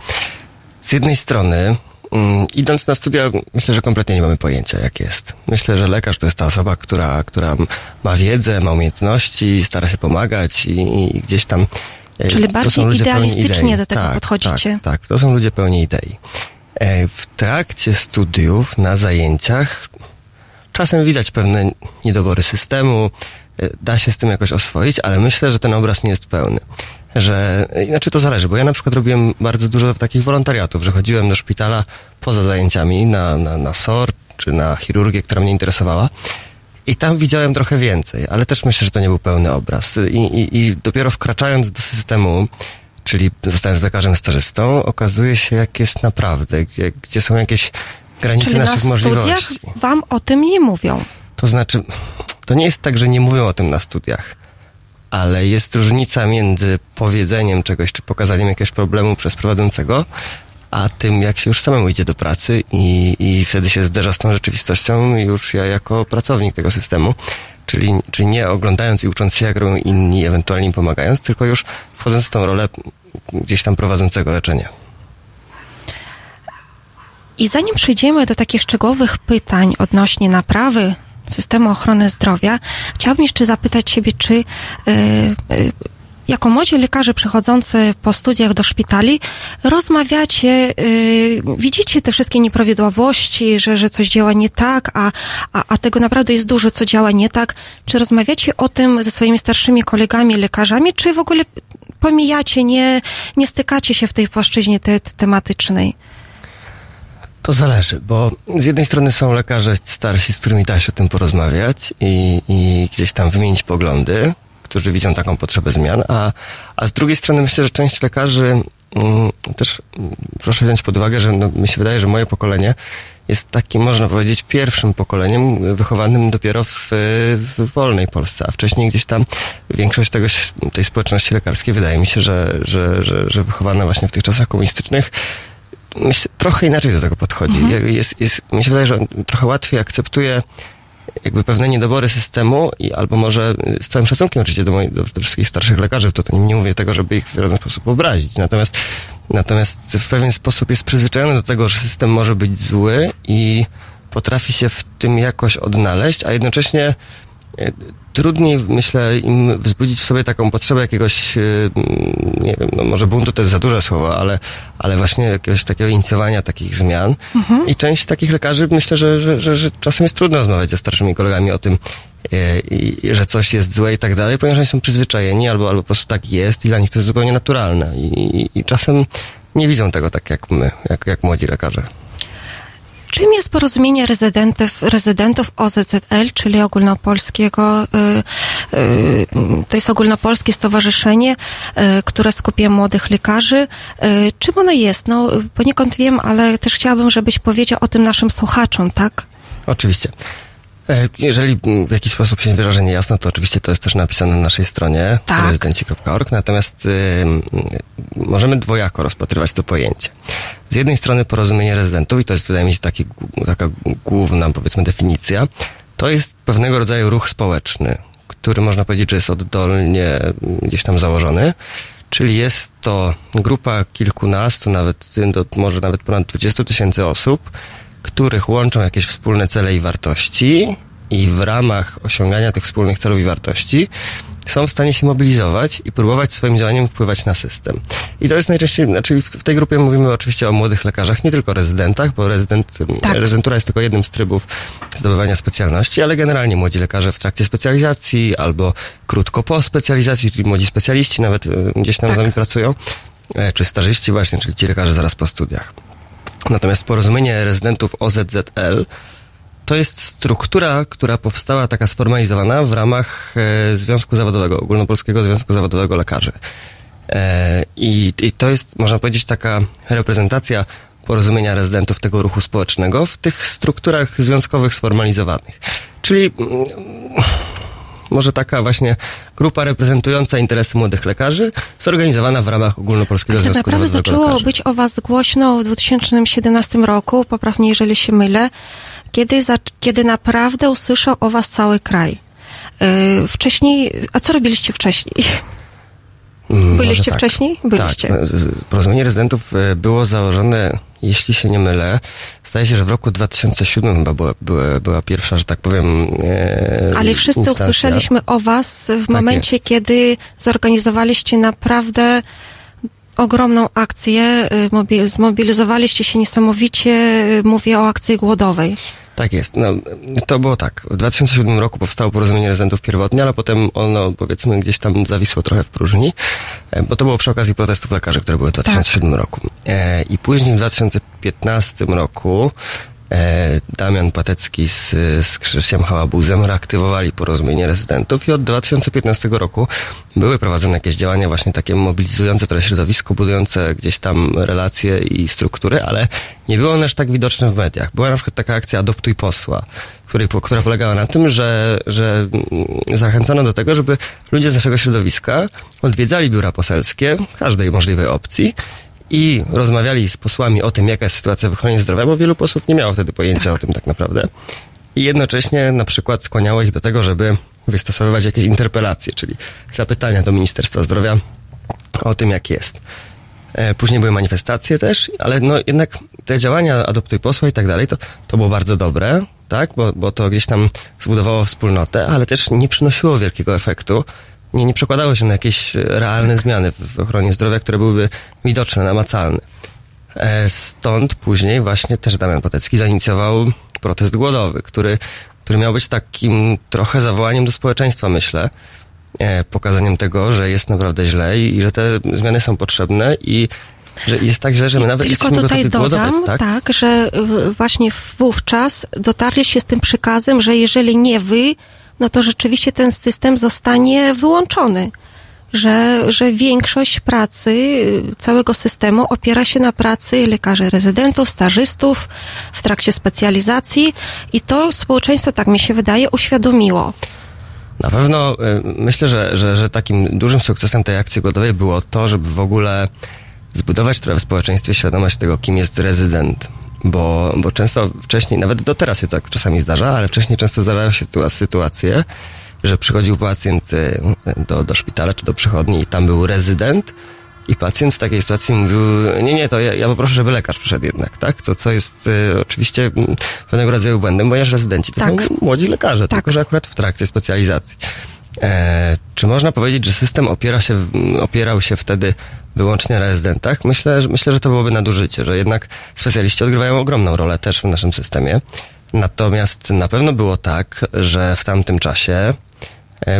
z jednej strony, mm, idąc na studia, myślę, że kompletnie nie mamy pojęcia, jak jest. Myślę, że lekarz to jest ta osoba, która, która ma wiedzę, ma umiejętności, stara się pomagać i, i gdzieś tam. e, Czyli bardziej idealistycznie do tego tak, podchodzicie. Tak, tak, to są ludzie pełni idei. E, W trakcie studiów, na zajęciach, czasem widać pewne niedobory systemu, da się z tym jakoś oswoić, ale myślę, że ten obraz nie jest pełny. Że, inaczej to zależy, bo ja na przykład robiłem bardzo dużo takich wolontariatów, że chodziłem do szpitala poza zajęciami na, na, na SOR czy na chirurgię, która mnie interesowała. I tam widziałem trochę więcej, ale też myślę, że to nie był pełny obraz. I, i, i dopiero wkraczając do systemu, czyli zostając lekarzem stażystą, okazuje się, jak jest naprawdę, gdzie, gdzie są jakieś granice Czyli na naszych studiach możliwości. wam o tym nie mówią. To znaczy, to nie jest tak, że nie mówią o tym na studiach, ale jest różnica między powiedzeniem czegoś, czy pokazaniem jakiegoś problemu przez prowadzącego, a tym, jak się już samemu idzie do pracy i, i wtedy się zderza z tą rzeczywistością już ja jako pracownik tego systemu. Czyli, czyli nie oglądając i ucząc się, jak robią inni, ewentualnie im pomagając, tylko już wchodząc w tą rolę gdzieś tam prowadzącego leczenia. I zanim przejdziemy do takich szczegółowych pytań odnośnie naprawy systemu ochrony zdrowia, chciałabym jeszcze zapytać Ciebie, czy y, y, jako młodzi lekarze przychodzący po studiach do szpitali rozmawiacie, y, widzicie te wszystkie nieprawidłowości, że, że coś działa nie tak, a, a, a tego naprawdę jest dużo, co działa nie tak. Czy rozmawiacie o tym ze swoimi starszymi kolegami, lekarzami, czy w ogóle pomijacie, nie, nie stykacie się w tej płaszczyźnie te, tematycznej? To zależy, bo z jednej strony są lekarze starsi, z którymi da się o tym porozmawiać i, i gdzieś tam wymienić poglądy, którzy widzą taką potrzebę zmian, a, a z drugiej strony myślę, że część lekarzy mm, też mm, proszę wziąć pod uwagę, że no, mi się wydaje, że moje pokolenie jest takim, można powiedzieć, pierwszym pokoleniem wychowanym dopiero w, w wolnej Polsce, a wcześniej gdzieś tam większość tego, tej społeczności lekarskiej wydaje mi się, że, że, że, że wychowana właśnie w tych czasach komunistycznych myślę, trochę inaczej do tego podchodzi. Mhm. Jest, jest, mi się wydaje, że on trochę łatwiej akceptuje jakby pewne niedobory systemu i albo może z całym szacunkiem oczywiście do, moich, do, do wszystkich starszych lekarzy, to, to nie mówię tego, żeby ich w żaden sposób obrazić. Natomiast, natomiast w pewien sposób jest przyzwyczajony do tego, że system może być zły i potrafi się w tym jakoś odnaleźć, a jednocześnie trudniej, myślę, im wzbudzić w sobie taką potrzebę jakiegoś, e, nie wiem, no może buntu to jest za duże słowo, ale, ale właśnie jakiegoś takiego inicjowania takich zmian. Mhm. I część takich lekarzy, myślę, że, że, że, że czasem jest trudno rozmawiać ze starszymi kolegami o tym, e, i, i że coś jest złe i tak dalej, ponieważ oni są przyzwyczajeni albo, albo po prostu tak jest i dla nich to jest zupełnie naturalne. I, i, i czasem nie widzą tego tak jak my, jak, jak młodzi lekarze. Czym jest porozumienie rezydentów, rezydentów OZZL, czyli ogólnopolskiego, y, y, to jest ogólnopolskie stowarzyszenie, y, które skupia młodych lekarzy. Czym ono jest? No, poniekąd wiem, ale też chciałabym, żebyś powiedział o tym naszym słuchaczom, tak? Oczywiście. E, Jeżeli w jakiś sposób się wyrażę niejasno, to oczywiście to jest też napisane na naszej stronie Tak. rezydenci.org, natomiast ym, możemy dwojako rozpatrywać to pojęcie. Z jednej strony porozumienie rezydentów, i to jest wydaje mi się taki, taka główna powiedzmy definicja, to jest pewnego rodzaju ruch społeczny, który można powiedzieć, że jest oddolnie mm, gdzieś tam założony, czyli jest to grupa kilkunastu, nawet może nawet ponad 20 tysięcy osób, których łączą jakieś wspólne cele i wartości i w ramach osiągania tych wspólnych celów i wartości są w stanie się mobilizować i próbować swoim działaniem wpływać na system. I to jest najczęściej, znaczy w tej grupie mówimy oczywiście o młodych lekarzach, nie tylko rezydentach, bo rezydent, rezydentura jest tylko jednym z trybów zdobywania specjalności, ale generalnie młodzi lekarze w trakcie specjalizacji albo krótko po specjalizacji, czyli młodzi specjaliści nawet e, gdzieś tam z nami pracują, e, czy stażyści właśnie, czyli ci lekarze zaraz po studiach. Natomiast porozumienie rezydentów OZZL to jest struktura, która powstała taka sformalizowana w ramach e, Związku Zawodowego, Ogólnopolskiego Związku Zawodowego Lekarzy. E, i, I to jest, można powiedzieć, taka reprezentacja porozumienia rezydentów tego ruchu społecznego w tych strukturach związkowych sformalizowanych. Czyli mm, może taka właśnie grupa reprezentująca interesy młodych lekarzy, zorganizowana w ramach Ogólnopolskiego Tak Związku naprawdę zaczęło Lekarzy. być o Was głośno w 2017 roku, poprawnie jeżeli się mylę, kiedy, za, kiedy naprawdę usłyszał o Was cały kraj. Yy, wcześniej, a co robiliście wcześniej? Mm, Byliście tak. wcześniej? Byliście. Tak. z- z- Porozumienie rezydentów e, było założone, jeśli się nie mylę, zdaje się, że w roku 2007 chyba była, była, była pierwsza, że tak powiem. E, Ale wszyscy instancja. usłyszeliśmy o Was w Tak momencie, jest. kiedy zorganizowaliście naprawdę ogromną akcję, y, mobi- zmobilizowaliście się niesamowicie, y, mówię o akcji głodowej. Tak jest. No, to było tak. W 2007 roku powstało porozumienie rezydentów pierwotnie, ale potem ono, powiedzmy, gdzieś tam zawisło trochę w próżni, e, bo to było przy okazji protestów lekarzy, które były w 2007 roku. E, I później w 2015 roku Damian Patecki z, z Krzysztofem Hałabuzem reaktywowali porozumienie rezydentów i od 2015 roku były prowadzone jakieś działania właśnie takie mobilizujące to środowisko, budujące gdzieś tam relacje i struktury, ale nie było one aż tak widoczne w mediach. Była na przykład taka akcja Adoptuj posła, której, która polegała na tym, że, że zachęcano do tego, żeby ludzie z naszego środowiska odwiedzali biura poselskie każdej możliwej opcji i rozmawiali z posłami o tym, jaka jest sytuacja w ochronie zdrowia, bo wielu posłów nie miało wtedy pojęcia o tym tak naprawdę. I jednocześnie na przykład skłaniało ich do tego, żeby wystosowywać jakieś interpelacje, czyli zapytania do Ministerstwa Zdrowia o tym, jak jest. E, Później były manifestacje też, ale no jednak te działania Adoptuj Posła i tak dalej, to, to było bardzo dobre, tak, bo, bo to gdzieś tam zbudowało wspólnotę, ale też nie przynosiło wielkiego efektu. Nie, nie przekładało się na jakieś e, realne zmiany w, ochronie zdrowia, które byłyby widoczne, namacalne. E, Stąd później właśnie też Damian Potecki zainicjował protest głodowy, który, który miał być takim trochę zawołaniem do społeczeństwa, myślę, e, pokazaniem tego, że jest naprawdę źle i, i że te zmiany są potrzebne i że jest tak źle, że my nawet Tylko tutaj dodam, głodować, tak? tak, że właśnie wówczas dotarliście z tym przykazem, że jeżeli nie wy, no to rzeczywiście ten system zostanie wyłączony. Że, że większość pracy y, całego systemu opiera się na pracy lekarzy rezydentów, stażystów w trakcie specjalizacji i to społeczeństwo, tak mi się wydaje, uświadomiło. Na pewno y, myślę, że, że, że takim dużym sukcesem tej akcji głodowej było to, żeby w ogóle zbudować w społeczeństwie świadomość tego, kim jest rezydent. Bo, bo często wcześniej, nawet do teraz się tak czasami zdarza, ale wcześniej często zdarzają się sytua- sytuacje, że przychodził pacjent y, do, do szpitala czy do przychodni i tam był rezydent, i pacjent w takiej sytuacji mówił, nie, nie, to ja, ja poproszę, żeby lekarz przyszedł jednak, tak? To, co jest y, oczywiście mm, pewnego rodzaju błędem, ponieważ rezydenci to Tak. są młodzi lekarze, tylko że akurat w trakcie specjalizacji. E, czy można powiedzieć, że system opiera się, opierał się wtedy wyłącznie na rezydentach? Myślę, że, myślę, że to byłoby nadużycie, że jednak specjaliści odgrywają ogromną rolę też w naszym systemie. Natomiast na pewno było tak, że w tamtym czasie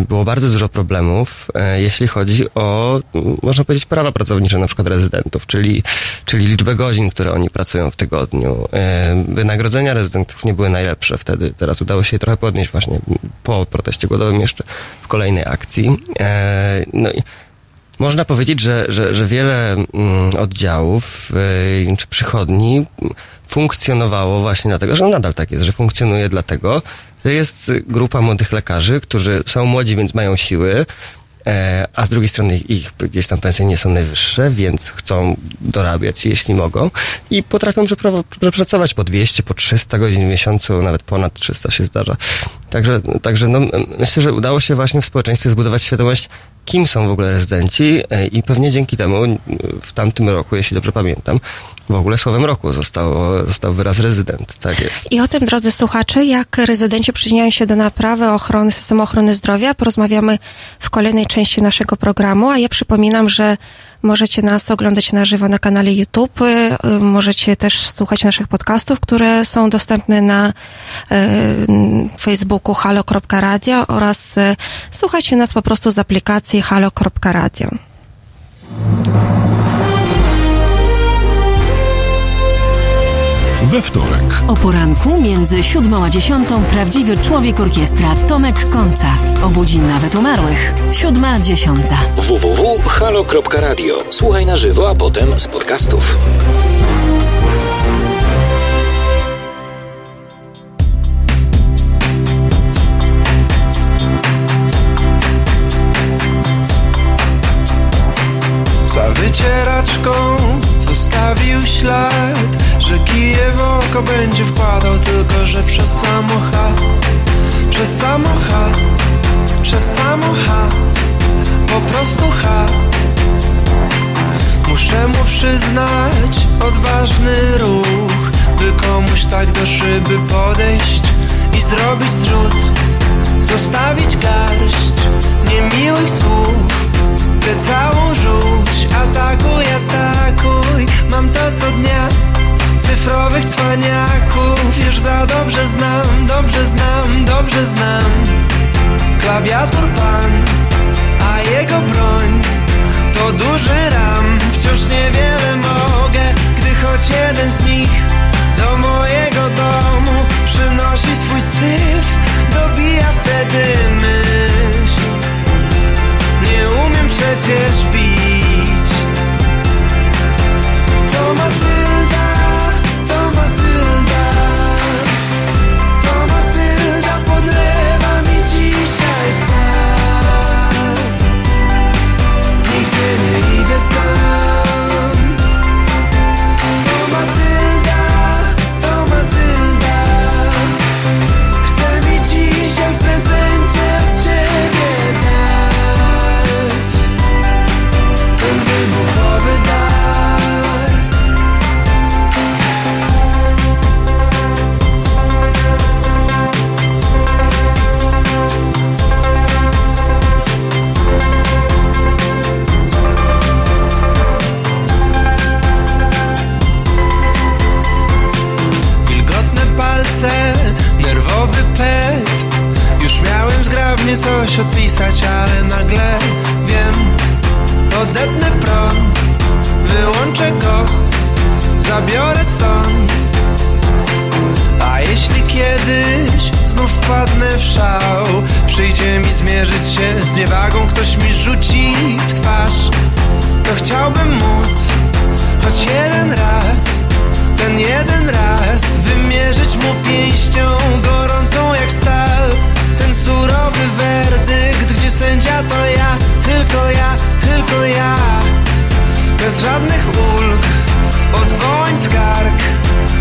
było bardzo dużo problemów, e, jeśli chodzi o, można powiedzieć, prawa pracownicze na przykład rezydentów, czyli, czyli liczbę godzin, które oni pracują w tygodniu. E, Wynagrodzenia rezydentów nie były najlepsze wtedy. Teraz udało się je trochę podnieść właśnie po proteście głodowym jeszcze w kolejnej akcji. E, No i można powiedzieć, że, że, że wiele mm, oddziałów czy przychodni mm, funkcjonowało właśnie dlatego, że nadal tak jest, że funkcjonuje dlatego, jest grupa młodych lekarzy, którzy są młodzi, więc mają siły, e, a z drugiej strony ich gdzieś tam pensje nie są najwyższe, więc chcą dorabiać, jeśli mogą i potrafią przepra- przepracować po 200, po 300 godzin w miesiącu, nawet ponad 300 się zdarza. Także, także no, myślę, że udało się właśnie w społeczeństwie zbudować świadomość, kim są w ogóle rezydenci e, i pewnie dzięki temu w tamtym roku, jeśli dobrze pamiętam, w ogóle słowem roku zostało, został wyraz rezydent. Tak jest. I o tym, drodzy słuchacze, jak rezydenci przyczyniają się do naprawy ochrony, systemu ochrony zdrowia, porozmawiamy w kolejnej części naszego programu, a ja przypominam, że możecie nas oglądać na żywo na kanale YouTube, y, możecie też słuchać naszych podcastów, które są dostępne na y, Facebooku halo.radio oraz y, słuchajcie nas po prostu z aplikacji halo.radio. We wtorek. O poranku między siódmą a dziesiątą prawdziwy człowiek orkiestra Tomek Końca. Obudzi nawet umarłych. Siódma, dziesiąta. www.halo.radio. Słuchaj na żywo, a potem z podcastów. Za wycieraczką zostawił ślad Że kije w oko będzie wkładał Tylko, że przez samochód Przez samochód Przez samochód Po prostu ha Muszę mu przyznać odważny ruch By komuś tak do szyby podejść I zrobić zrzut Zostawić garść niemiłych słów Tę całą rzuć Atakuj, atakuj Mam to co dnia. Cyfrowych cwaniaków Już za dobrze znam Dobrze znam, dobrze znam. Klawiatur pan A jego broń To duży ram. Wciąż niewiele mogę Gdy choć jeden z nich Do mojego domu Przynosi swój syf Dobija wtedy myśl. Nie umiem przecież bić coś odpisać, ale nagle wiem Odetnę prąd, wyłączę go Zabiorę stąd. A jeśli kiedyś znów wpadnę w szał Przyjdzie mi zmierzyć się z niewagą Ktoś mi rzuci w twarz To chciałbym móc choć jeden raz ten jeden raz wymierzyć mu pięścią gorącą jak stal ten surowy werdykt, gdzie sędzia to ja Tylko ja, tylko ja. Bez żadnych ulg, odwołań, skarg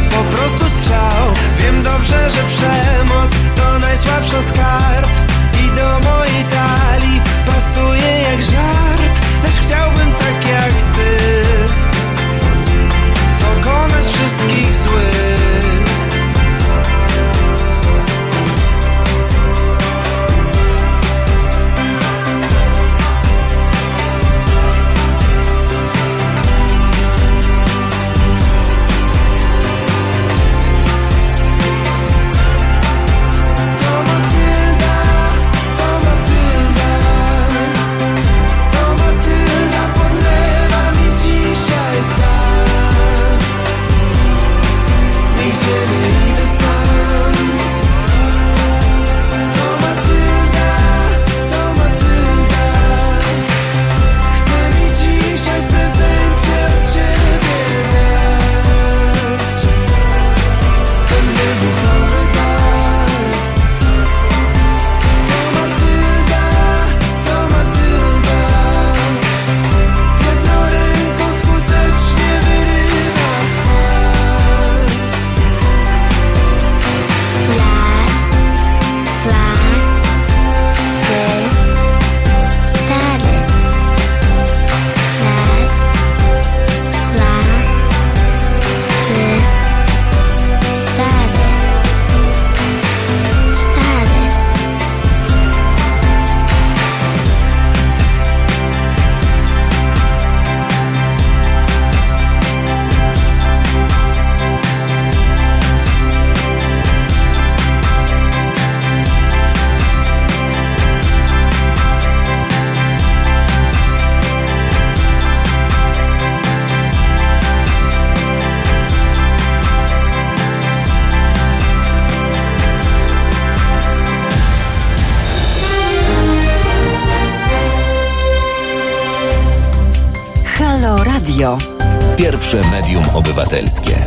Po prostu strzał. Wiem dobrze, że przemoc to najsłabsza z kart. I do mojej talii pasuje jak żart Lecz chciałbym tak jak ty. Pokonać wszystkich złych. Pierwsze medium obywatelskie.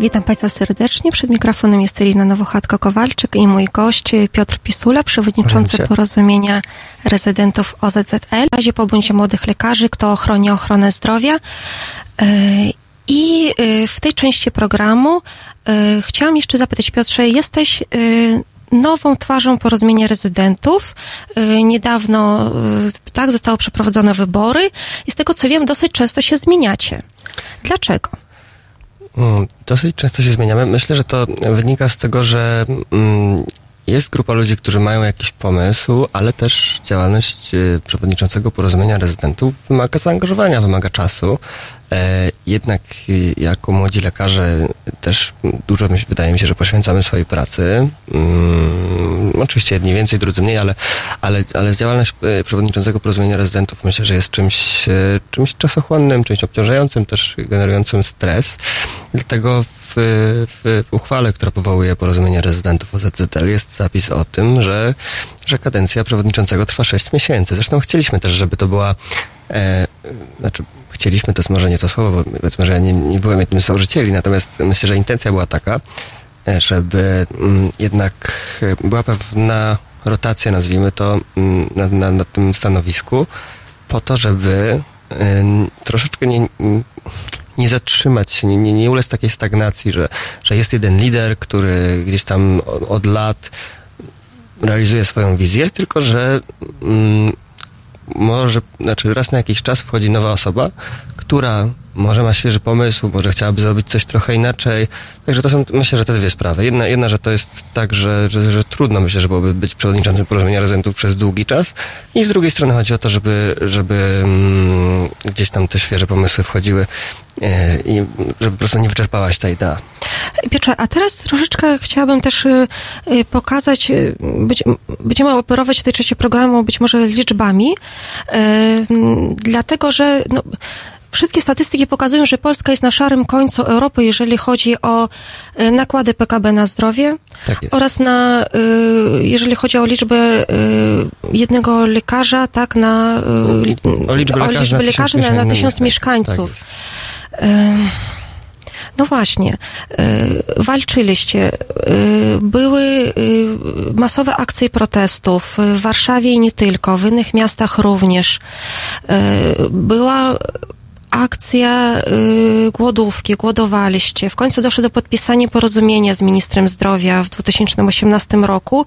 Witam Państwa serdecznie. Przed mikrofonem jest Elina Nowochatko-Kowalczyk i mój gość Piotr Pisula, przewodniczący porozumienia rezydentów OZZL. W razie pobądź młodych lekarzy, kto chroni ochronę zdrowia. E, I e, w tej części programu e, chciałam jeszcze zapytać, Piotrze, jesteś nową twarzą porozumienia rezydentów. E, Niedawno e, tak zostały przeprowadzone wybory i z tego co wiem, dosyć często się zmieniacie. Dlaczego? Mm, Dosyć często się zmieniamy. Myślę, że to wynika z tego, że mm, jest grupa ludzi, którzy mają jakiś pomysł, ale też działalność e, przewodniczącego porozumienia rezydentów wymaga zaangażowania, wymaga czasu. E, Jednak e, jako młodzi lekarze też dużo wydaje mi się, że poświęcamy swojej pracy. Mm, Oczywiście jedni więcej, drudzy mniej, ale, ale, ale działalność e, przewodniczącego porozumienia rezydentów myślę, że jest czymś, czymś czasochłonnym, czymś obciążającym, też generującym stres. Dlatego w, w, w uchwale, która powołuje porozumienie rezydentów OZZL jest zapis o tym, że, że kadencja przewodniczącego trwa 6 miesięcy. Zresztą chcieliśmy też, żeby to była znaczy chcieliśmy, to jest może nie to słowo, bo powiedzmy, że ja nie, nie byłem jednym z założycieli, natomiast myślę, że intencja była taka, e, żeby mm, jednak e, była pewna rotacja, nazwijmy to, mm, na, na, na tym stanowisku, po to, żeby e, troszeczkę nie, nie zatrzymać się, nie, nie, nie ulec takiej stagnacji, że, że jest jeden lider, który gdzieś tam od, od lat realizuje swoją wizję, tylko że mm, może, znaczy raz na jakiś czas wchodzi nowa osoba, która może ma świeży pomysł, może chciałaby zrobić coś trochę inaczej. Także to są, myślę, że te dwie sprawy. Jedna, jedna że to jest tak, że, że, że trudno, myślę, że byłoby być przewodniczącym porozumienia rezydentów przez długi czas. I z drugiej strony chodzi o to, żeby, żeby mm, gdzieś tam te świeże pomysły wchodziły e, i żeby po prostu nie wyczerpała się ta idea. Piotrze, a teraz troszeczkę chciałabym też y, y, pokazać, y, być, będziemy operować w tej części programu być może liczbami, dlatego że no, wszystkie statystyki pokazują, że Polska jest na szarym końcu Europy, jeżeli chodzi o y, nakłady PKB na zdrowie Tak oraz na, y, jeżeli chodzi o liczbę y, jednego lekarza, tak, na, O liczbę lekarzy na lekarzy na, na tysiąc tysiąc mieszkańców. Tak No właśnie, walczyliście, były masowe akcje protestów w Warszawie i nie tylko, w innych miastach również. Była akcja y, głodówki, głodowaliście. W końcu doszło do podpisania porozumienia z ministrem zdrowia w 2018 roku.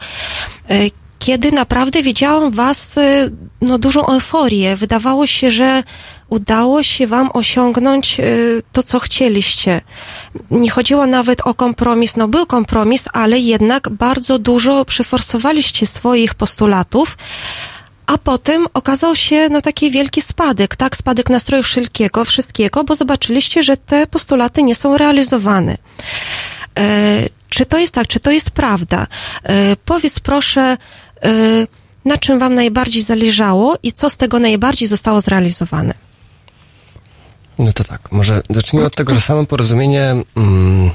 Y, kiedy naprawdę widziałam was y, no, dużą euforię. Wydawało się, że udało się wam osiągnąć y, to, co chcieliście. Nie chodziło nawet o kompromis, no był kompromis, ale jednak bardzo dużo przyforsowaliście swoich postulatów. A potem okazał się no, taki wielki spadek, tak? Spadek nastroju wszelkiego, wszystkiego, bo zobaczyliście, że te postulaty nie są realizowane. E, czy to jest tak, czy to jest prawda? E, powiedz proszę, e, na czym wam najbardziej zależało i co z tego najbardziej zostało zrealizowane? No to tak, może zacznijmy od tego, że samo porozumienie, mm,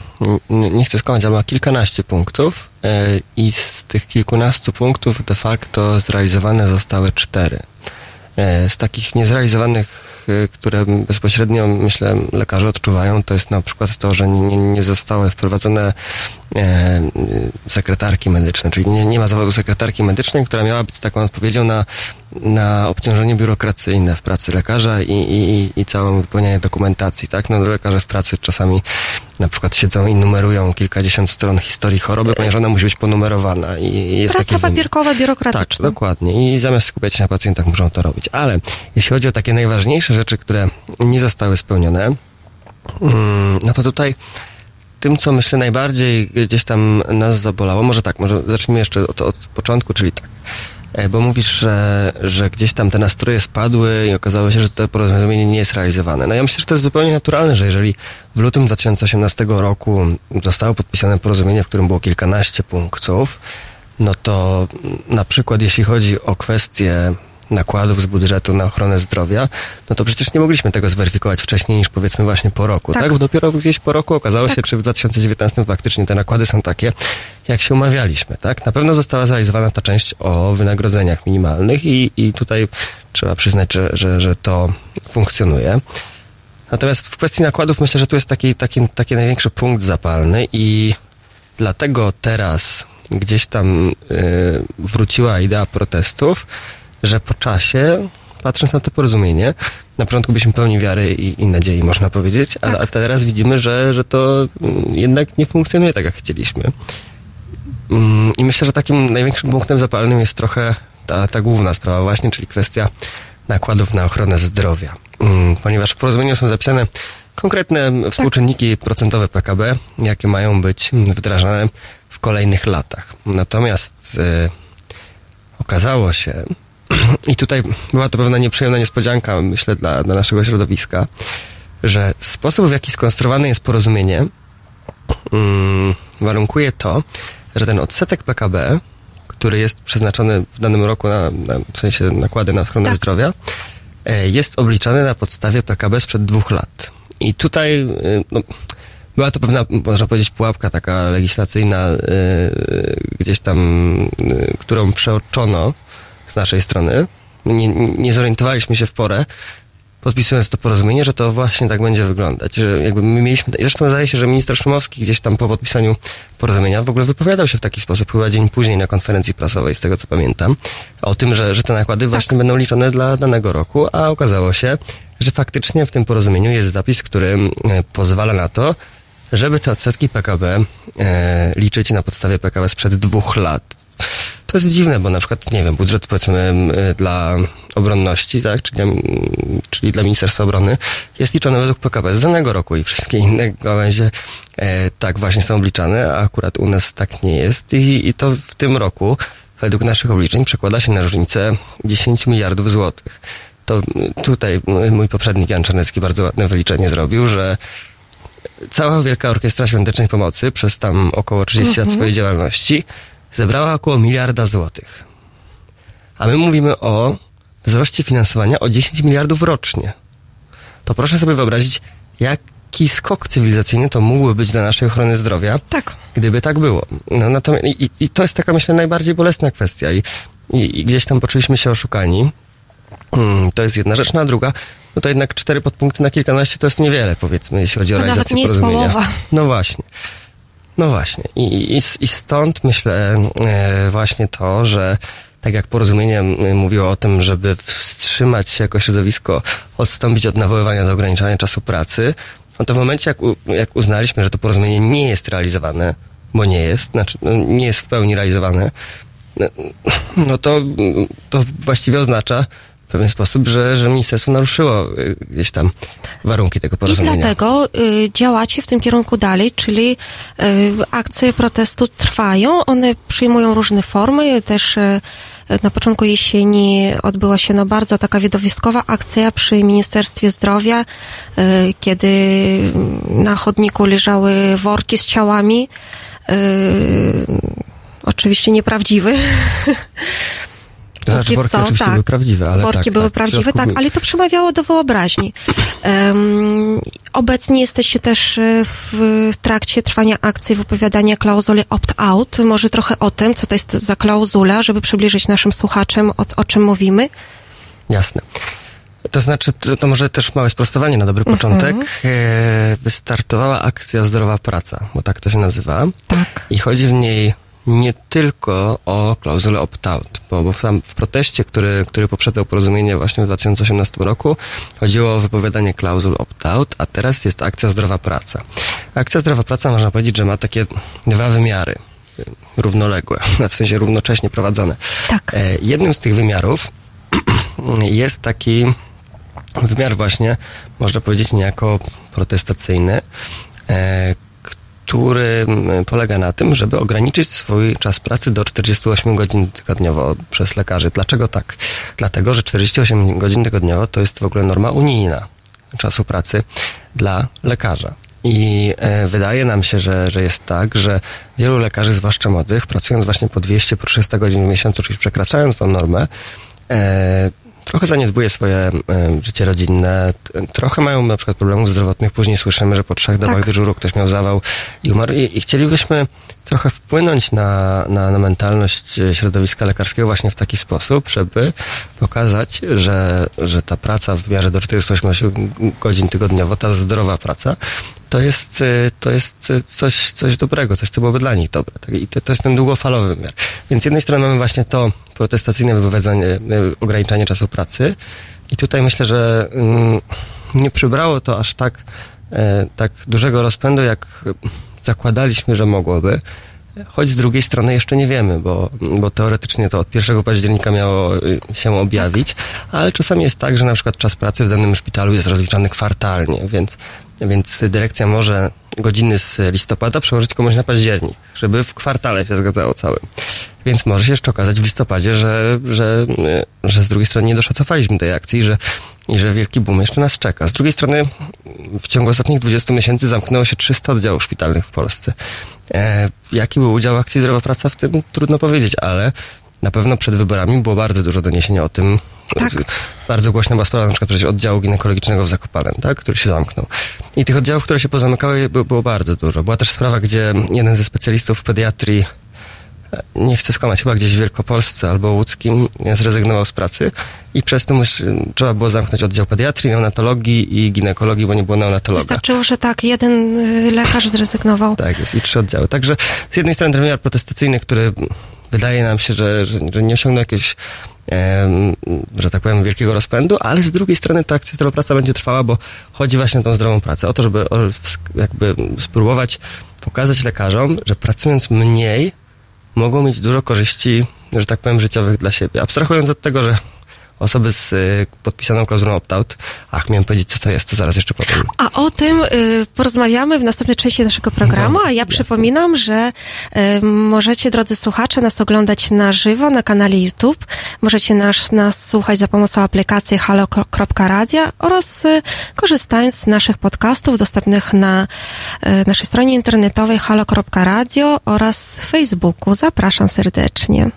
nie, chcę skłamać, ale ma kilkanaście punktów e, i z tych kilkunastu punktów de facto zrealizowane zostały cztery. E, z takich niezrealizowanych, e, które bezpośrednio, myślę, lekarze odczuwają, to jest na przykład to, że nie, nie- zostały wprowadzone sekretarki medyczne, czyli nie, nie ma zawodu sekretarki medycznej, która miała być taką odpowiedzią na, na obciążenie biurokracyjne w pracy lekarza i, i, i całe wypełnianie dokumentacji, tak? No lekarze w pracy czasami na przykład siedzą i numerują kilkadziesiąt stron historii choroby, ponieważ ona musi być ponumerowana i jest Praca taki papierkowa, Tak, biurokratyczna. dokładnie. I zamiast skupiać się na pacjentach, muszą to robić. Ale jeśli chodzi o takie najważniejsze rzeczy, które nie zostały spełnione, mm, no to tutaj tym, co myślę najbardziej gdzieś tam nas zabolało, może tak, może zacznijmy jeszcze od, od początku, czyli tak. E, Bo mówisz, że, że gdzieś tam te nastroje spadły i okazało się, że to porozumienie nie jest realizowane. No ja myślę, że to jest zupełnie naturalne, że jeżeli w lutym 2018 roku zostało podpisane porozumienie, w którym było kilkanaście punktów, no to na przykład jeśli chodzi o kwestie nakładów z budżetu na ochronę zdrowia, no to przecież nie mogliśmy tego zweryfikować wcześniej niż powiedzmy właśnie po roku, tak? Tak. Bo dopiero gdzieś po roku okazało się, czy w 2019 faktycznie te nakłady są takie, jak się umawialiśmy, tak? Na pewno została zrealizowana ta część o wynagrodzeniach minimalnych i, i tutaj trzeba przyznać, że, że, że to funkcjonuje. Natomiast w kwestii nakładów myślę, że tu jest taki, taki, taki największy punkt zapalny i dlatego teraz gdzieś tam y, wróciła idea protestów, że po czasie, patrząc na to porozumienie, na początku byliśmy pełni wiary i, i nadziei, można powiedzieć, a, a teraz widzimy, że, że to mm, jednak nie funkcjonuje tak, jak chcieliśmy. Mm, I myślę, że takim największym punktem zapalnym jest trochę ta, ta główna sprawa właśnie, czyli kwestia nakładów na ochronę zdrowia. Mm, Ponieważ w porozumieniu są zapisane konkretne współczynniki procentowe PKB, jakie mają być wdrażane w kolejnych latach. Natomiast e, okazało się, i tutaj była to pewna nieprzyjemna niespodzianka, myślę, dla, dla naszego środowiska, że sposób, w jaki skonstruowane jest porozumienie, mm, warunkuje to, że ten odsetek PKB, który jest przeznaczony w danym roku na, na w sensie nakłady na ochronę zdrowia, e, jest obliczany na podstawie PKB sprzed dwóch lat. I tutaj e, no, była to pewna, można powiedzieć, pułapka taka legislacyjna, e, gdzieś tam, którą przeoczono z naszej strony. Nie, nie zorientowaliśmy się w porę, podpisując to porozumienie, że to właśnie tak będzie wyglądać. Że jakby my mieliśmy, zresztą zdaje się, że minister Szumowski gdzieś tam po podpisaniu porozumienia w ogóle wypowiadał się w taki sposób, chyba dzień później na konferencji prasowej, z tego co pamiętam, o tym, że, że te nakłady właśnie będą liczone dla danego roku, a okazało się, że faktycznie w tym porozumieniu jest zapis, który pozwala na to, żeby te odsetki PKB e, liczyć na podstawie PKB sprzed dwóch lat. To jest dziwne, bo na przykład, nie wiem, budżet powiedzmy y, dla obronności, tak, czyli, dla- czyli dla Ministerstwa Obrony, jest liczony według PKB z danego roku i wszystkie inne gałęzie e, tak właśnie są obliczane, a akurat u nas tak nie jest i, i to w tym roku według naszych obliczeń przekłada się na różnicę 10 miliardów złotych. To tutaj mój poprzednik Jan Czarnecki bardzo ładne wyliczenie zrobił, że cała Wielka Orkiestra Świątecznej Pomocy przez tam około 30 lat Mhm. swojej działalności zebrała około miliarda złotych. A my mówimy o wzroście finansowania o 10 miliardów rocznie. To proszę sobie wyobrazić, jaki skok cywilizacyjny to mógłby być dla naszej ochrony zdrowia, tak. gdyby tak było. No, natomiast, i, I to jest taka, myślę, najbardziej bolesna kwestia. I, i, i gdzieś tam poczuliśmy się oszukani. Mm, To jest jedna rzecz, no a druga, no to jednak cztery podpunkty na kilkanaście to jest niewiele, powiedzmy, jeśli chodzi o To nawet realizację nie jest porozumienia. połowa. No właśnie. No właśnie. I, i, I stąd myślę e, właśnie to, że tak jak porozumienie mówiło o tym, żeby wstrzymać się jako środowisko, odstąpić od nawoływania do ograniczania czasu pracy, no to w momencie, jak, u, jak uznaliśmy, że to porozumienie nie jest realizowane, bo nie jest, znaczy no, nie jest w pełni realizowane, no, no to, to właściwie oznacza w pewien sposób, że, że ministerstwo naruszyło y, gdzieś tam warunki tego I porozumienia. dlatego y, działacie w tym kierunku dalej, czyli y, akcje protestu trwają, one przyjmują różne formy, też y, na początku jesieni odbyła się no bardzo taka widowiskowa akcja przy Ministerstwie Zdrowia, y, kiedy na chodniku leżały worki z ciałami, y, oczywiście nieprawdziwy. Znaczy, worki co, oczywiście tak. były prawdziwe, ale Worki tak, były tak, prawdziwe, tak, ale to przemawiało do wyobraźni. Um, obecnie jesteście też e, w, trakcie trwania akcji wypowiadania klauzuli opt-out. Może trochę o tym, co to jest za klauzula, żeby przybliżyć naszym słuchaczom, o, o czym mówimy. Jasne. To znaczy, to, to może też małe sprostowanie na dobry Mhm. początek. E, wystartowała akcja Zdrowa Praca, bo tak to się nazywa. Tak. I chodzi w niej nie tylko o klauzulę opt-out, bo, bo tam w proteście, który, który poprzedzał porozumienie właśnie w 2018 roku, chodziło o wypowiadanie klauzul opt-out, a teraz jest akcja Zdrowa Praca. Akcja Zdrowa Praca można powiedzieć, że ma takie dwa wymiary równoległe, w sensie równocześnie prowadzone. Tak. E, jednym z tych wymiarów jest taki wymiar właśnie, można powiedzieć, niejako protestacyjny, e, który mm, polega na tym, żeby ograniczyć swój czas pracy do 48 godzin tygodniowo przez lekarzy. Dlaczego tak? Dlatego, że 48 godzin tygodniowo to jest w ogóle norma unijna czasu pracy dla lekarza. I e, wydaje nam się, że, że jest tak, że wielu lekarzy, zwłaszcza młodych, pracując właśnie po 200, po 300 godzin w miesiącu, czyli przekraczając tą normę, e, trochę zaniedbuje swoje życie rodzinne, trochę mają na przykład problemów zdrowotnych. Później słyszymy, że po trzech Tak. dyżuru ktoś miał zawał i umarł. I, i chcielibyśmy trochę wpłynąć na, na, na mentalność e, środowiska lekarskiego właśnie w taki sposób, żeby pokazać, że, że ta praca w miarze do 48 godzin tygodniowo, ta zdrowa praca, to jest, e, to jest e, coś, coś dobrego, coś, co byłoby dla nich dobre. Tak? I to, to jest ten długofalowy wymiar. Więc z jednej strony mamy właśnie to protestacyjne wypowiedzenie, e, ograniczanie czasu pracy i tutaj myślę, że mm, nie przybrało to aż tak, tak dużego rozpędu, jak zakładaliśmy, że mogłoby. Choć z drugiej strony jeszcze nie wiemy, bo, bo teoretycznie to od 1 października miało y, się objawić, ale czasami jest tak, że na przykład czas pracy w danym szpitalu jest rozliczany kwartalnie, więc, więc dyrekcja może godziny z listopada przełożyć komuś na październik, żeby w kwartale się zgadzało całym. Więc może się jeszcze okazać w listopadzie, że, że, y, że z drugiej strony nie doszacowaliśmy tej akcji że, i że wielki boom jeszcze nas czeka. Z drugiej strony w ciągu ostatnich 20 miesięcy zamknęło się 300 oddziałów szpitalnych w Polsce. E, jaki był udział akcji Zdrowa Praca w tym? Trudno powiedzieć, ale na pewno przed wyborami było bardzo dużo doniesienia o tym. Tak. Bardzo głośna była sprawa na przykład przecież oddziału ginekologicznego w Zakopanem, tak, który się zamknął. I tych oddziałów, które się pozamykały, by- było bardzo dużo. Była też sprawa, gdzie jeden ze specjalistów w pediatrii e, nie chcę skłamać, chyba gdzieś w Wielkopolsce albo łódzkim e, zrezygnował z pracy i przez to trzeba było zamknąć oddział pediatrii, neonatologii i ginekologii, bo nie było neonatologa. Wystarczyło, że tak, jeden y, lekarz zrezygnował. Tak jest, i trzy oddziały. Także z jednej strony ten wymiar protestacyjny, który wydaje nam się, że, że, że nie osiągnął jakiegoś, że tak powiem, wielkiego rozpędu, ale z drugiej strony ta akcja zdrowa praca będzie trwała, bo chodzi właśnie o tą zdrową pracę, o to, żeby jakby spróbować pokazać lekarzom, że pracując mniej mogą mieć dużo korzyści, że tak powiem, życiowych dla siebie. Abstrahując od tego, że osoby z y, podpisaną klauzulą opt-out, ach, miałem powiedzieć, co to jest, to zaraz jeszcze powiem. A o tym y, porozmawiamy w następnej części naszego programu, a ja przypominam, że y, możecie, drodzy słuchacze, nas oglądać na żywo na kanale YouTube. Możecie nas, nas słuchać za pomocą aplikacji halo.radio oraz y, korzystając z naszych podcastów dostępnych na naszej stronie internetowej halo.radio oraz Facebooku. Zapraszam serdecznie.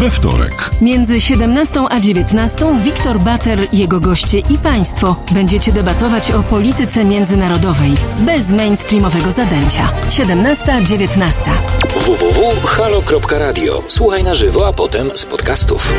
We wtorek. Między 17 a 19 Wiktor Bater, jego goście i państwo będziecie debatować o polityce międzynarodowej bez mainstreamowego zadęcia. 17-19. www.halo.radio. Słuchaj na żywo, a potem z podcastów.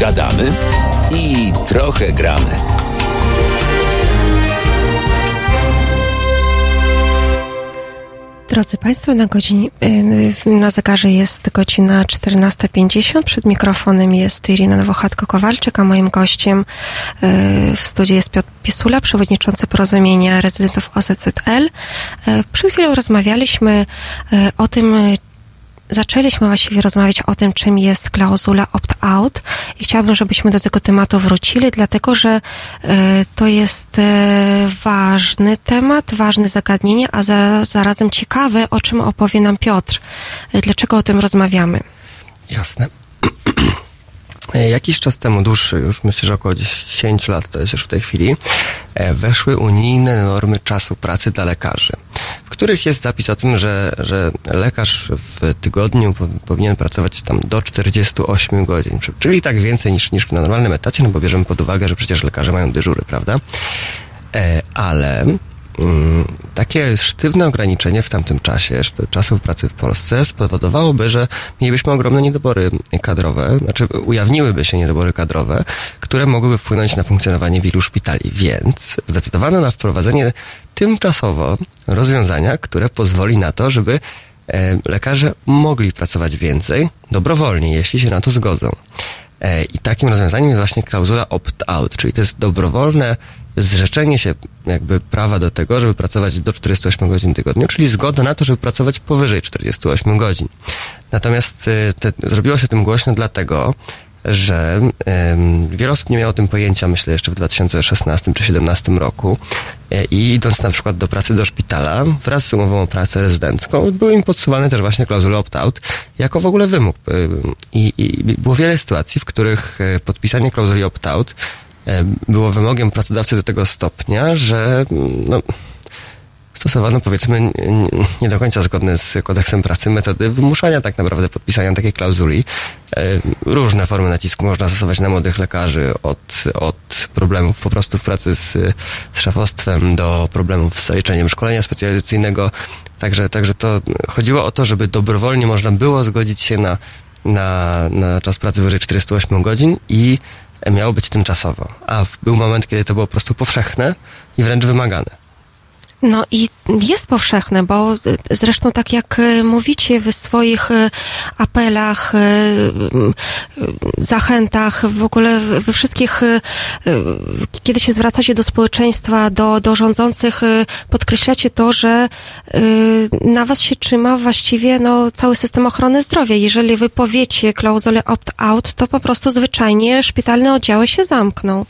Gadamy i trochę gramy. Drodzy Państwo, na, godzinie, y, na zegarze jest godzina 14.50. Przed mikrofonem jest Irina Nowochatko-Kowalczyk, a moim gościem y, w studiu jest Piotr Piesula, przewodniczący porozumienia rezydentów OZZL. Y, Przed chwilą rozmawialiśmy o tym, zaczęliśmy właściwie rozmawiać o tym, czym jest klauzula opt-out i chciałabym, żebyśmy do tego tematu wrócili, dlatego że e, to jest e, ważny temat, ważne zagadnienie, a za, zarazem ciekawe, o czym opowie nam Piotr. E, Dlaczego o tym rozmawiamy? Jasne. Jakiś czas temu, dłuższy, już myślę, że około 10 lat to jest już w tej chwili, weszły unijne normy czasu pracy dla lekarzy, w których jest zapis o tym, że, że lekarz w tygodniu po, powinien pracować tam do 48 godzin, Czy- czyli tak więcej niż, niż na normalnym etacie, no bo bierzemy pod uwagę, że przecież lekarze mają dyżury, prawda? E, ale takie sztywne ograniczenie w tamtym czasie, czasów pracy w Polsce, spowodowałoby, że mielibyśmy ogromne niedobory kadrowe, znaczy ujawniłyby się niedobory kadrowe, które mogłyby wpłynąć na funkcjonowanie wielu szpitali. Więc zdecydowano na wprowadzenie tymczasowo rozwiązania, które pozwoli na to, żeby e, lekarze mogli pracować więcej dobrowolnie, jeśli się na to zgodzą. E, I takim rozwiązaniem jest właśnie klauzula opt-out, czyli to jest dobrowolne zrzeczenie się jakby prawa do tego, żeby pracować do 48 godzin tygodniu, czyli zgoda na to, żeby pracować powyżej 48 godzin. Natomiast e, te, zrobiło się tym głośno dlatego, że em, wiele osób nie miało o tym pojęcia, myślę, jeszcze w 2016 czy 2017 roku e, i idąc na przykład do pracy do szpitala wraz z umową o pracę rezydencką były im podsuwane też właśnie klauzule opt-out jako w ogóle wymóg. Ym, I, I było wiele sytuacji, w których e, podpisanie klauzuli opt-out było wymogiem pracodawcy do tego stopnia, że no, stosowano powiedzmy nie, do końca zgodne z kodeksem pracy metody wymuszania tak naprawdę podpisania takiej klauzuli. E, Różne formy nacisku można stosować na młodych lekarzy, od, od problemów po prostu w pracy z, z szefostwem do problemów z zaliczeniem szkolenia specjalizacyjnego. Także, także to chodziło o to, żeby dobrowolnie można było zgodzić się na, na, na czas pracy wyżej 48 godzin i miało być tymczasowo. A był moment, kiedy to było po prostu powszechne i wręcz wymagane. No i jest powszechne, bo y, zresztą tak jak y, mówicie w swoich y, apelach, zachętach, w ogóle we wszystkich, kiedy się zwracacie do społeczeństwa, do, do rządzących, podkreślacie to, że na was się trzyma właściwie no, cały system ochrony zdrowia. Jeżeli wy powiecie klauzulę opt-out, to po prostu zwyczajnie szpitalne oddziały się zamkną.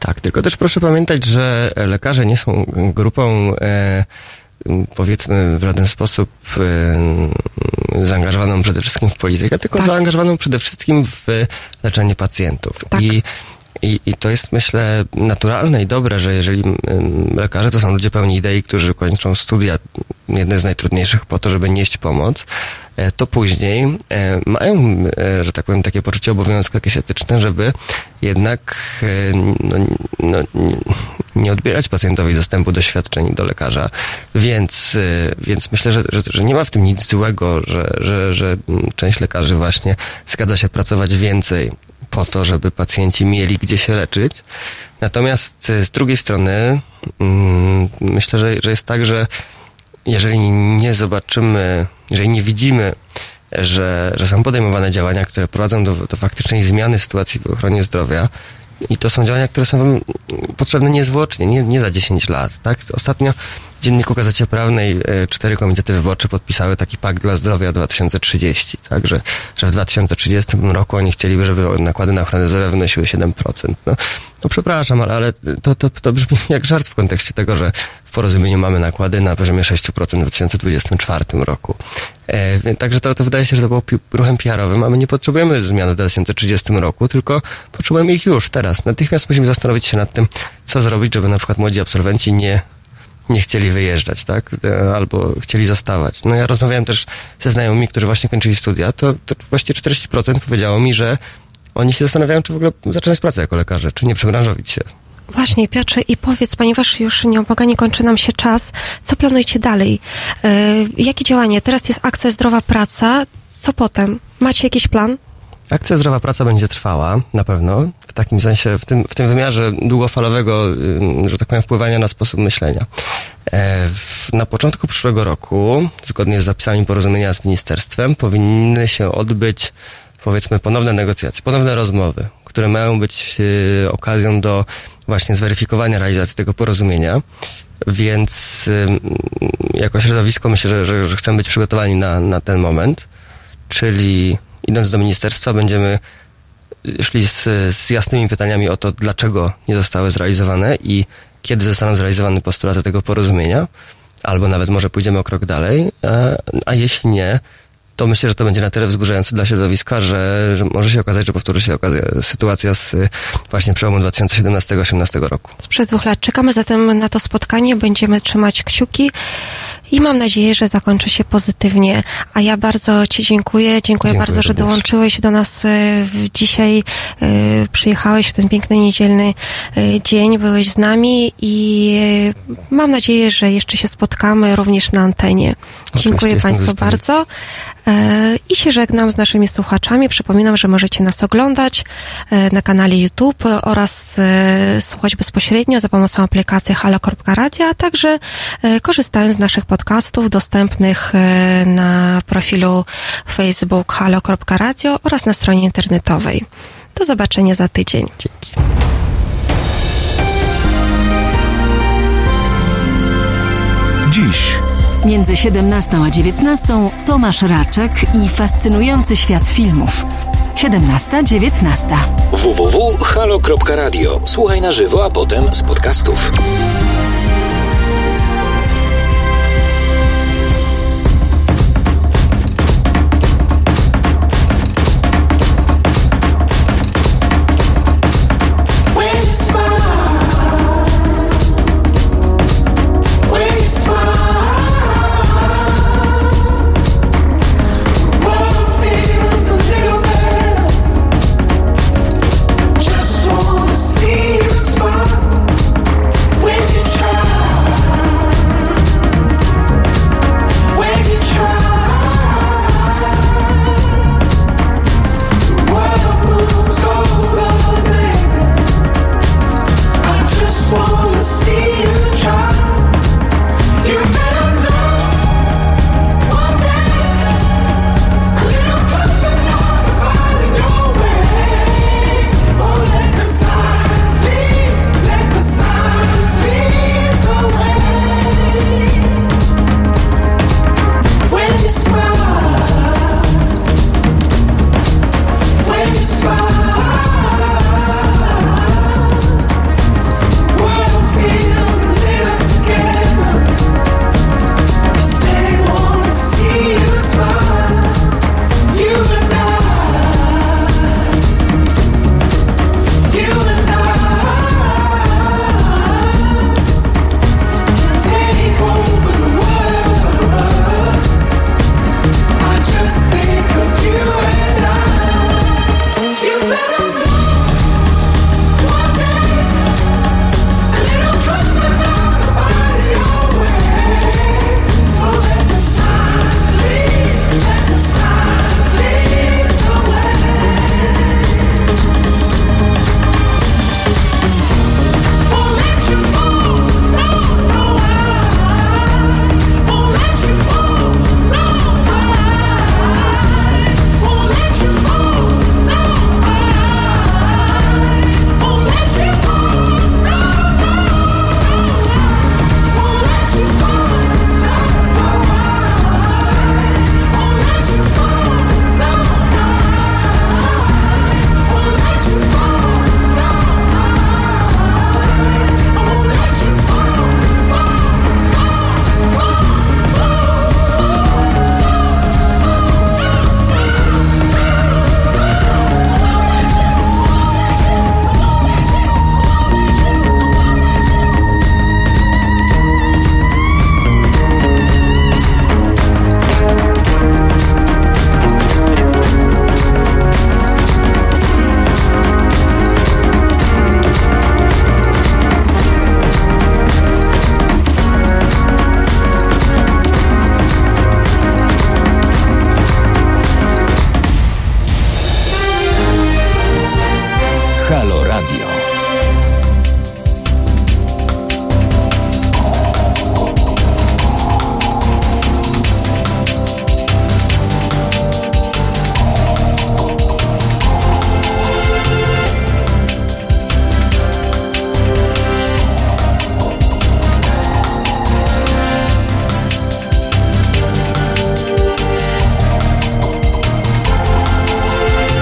Tak, tylko też proszę pamiętać, że lekarze nie są grupą, e, powiedzmy, w żaden sposób e, zaangażowaną przede wszystkim w politykę, tylko zaangażowaną przede wszystkim w leczenie pacjentów. I, i, I to jest, myślę, naturalne i dobre, że jeżeli lekarze to są ludzie pełni idei, którzy kończą studia, jedne z najtrudniejszych po to, żeby nieść pomoc, e, to później e, mają, e, że tak powiem, takie poczucie obowiązku jakieś etyczne, żeby jednak no, no, nie- odbierać pacjentowi dostępu do świadczeń do lekarza. Więc, więc myślę, że, że, że nie ma w tym nic złego, że, że, że część lekarzy właśnie zgadza się pracować więcej po to, żeby pacjenci mieli gdzie się leczyć. Natomiast z drugiej strony mm, myślę, że, że jest tak, że jeżeli nie zobaczymy, jeżeli nie widzimy, że, że są podejmowane działania, które prowadzą do, do faktycznej zmiany sytuacji w ochronie zdrowia, i to są działania, które są wam potrzebne niezwłocznie, nie, nie za 10 lat. Tak? Ostatnio Dzienniku Gazecie Prawnej cztery komitety wyborcze podpisały taki pakt dla zdrowia 2030, tak? że, że w 2030 roku oni chcieliby, żeby nakłady na ochronę zdrowia wynosiły 7%. No, no przepraszam, ale, ale to, to, to brzmi jak żart w kontekście tego, że w porozumieniu mamy nakłady na poziomie 6% w 2024 roku. E, także to, to wydaje się, że to było pi- ruchem PR-owym, a my nie potrzebujemy zmian w 2030 roku, tylko potrzebujemy ich już, teraz. Natychmiast musimy zastanowić się nad tym, co zrobić, żeby na przykład młodzi absolwenci nie, nie chcieli wyjeżdżać, tak? E, Albo chcieli zostawać. No ja rozmawiałem też ze znajomymi, którzy właśnie kończyli studia, to, to właściwie 40% powiedziało mi, że oni się zastanawiają, czy w ogóle zaczynać pracę jako lekarze, czy nie przebranżowić się. Właśnie, Piotrze, i powiedz, ponieważ już nieubłaganie kończy nam się czas, co planujecie dalej? E, jakie działanie? Teraz jest akcja Zdrowa Praca. Co potem? Macie jakiś plan? Akcja Zdrowa Praca będzie trwała, na pewno, w takim sensie, w tym, w tym wymiarze długofalowego, że tak powiem, wpływania na sposób myślenia. E, na początku przyszłego roku, zgodnie z zapisami porozumienia z ministerstwem, powinny się odbyć, powiedzmy, ponowne negocjacje, ponowne rozmowy, które mają być y, okazją do właśnie zweryfikowania realizacji tego porozumienia. Więc jako środowisko myślę, że, że, że chcemy być przygotowani na, na ten moment, czyli idąc do ministerstwa będziemy szli z, z jasnymi pytaniami o to, dlaczego nie zostały zrealizowane i kiedy zostaną zrealizowane postulaty tego porozumienia, albo nawet może pójdziemy o krok dalej, a, a jeśli nie, to myślę, że to będzie na tyle wzburzające dla środowiska, że, że może się okazać, że powtórzy się okazja, sytuacja z y, właśnie przełomu 2017-2018 roku. Sprzed dwóch lat. Czekamy zatem na to spotkanie, będziemy trzymać kciuki i mam nadzieję, że zakończy się pozytywnie. A ja bardzo Ci dziękuję. Dziękuję, Dziękuję bardzo, że dołączyłeś do nas e, w dzisiaj. e, Przyjechałeś w ten piękny niedzielny e, dzień, byłeś z nami i mam nadzieję, że jeszcze się spotkamy również na antenie. Dziękuję jestem do Państwu bardzo. I się żegnam z naszymi słuchaczami. Przypominam, że możecie nas oglądać na kanale YouTube oraz słuchać bezpośrednio za pomocą aplikacji Halo.radio, a także korzystając z naszych podcastów dostępnych e, na profilu Facebook Halo.radio oraz na stronie internetowej. Do zobaczenia za tydzień. Dzięki. Dziś Między 17 a 19 Tomasz Raczek i fascynujący świat filmów. 17-19. www.halo.radio. Słuchaj na żywo, a potem z podcastów.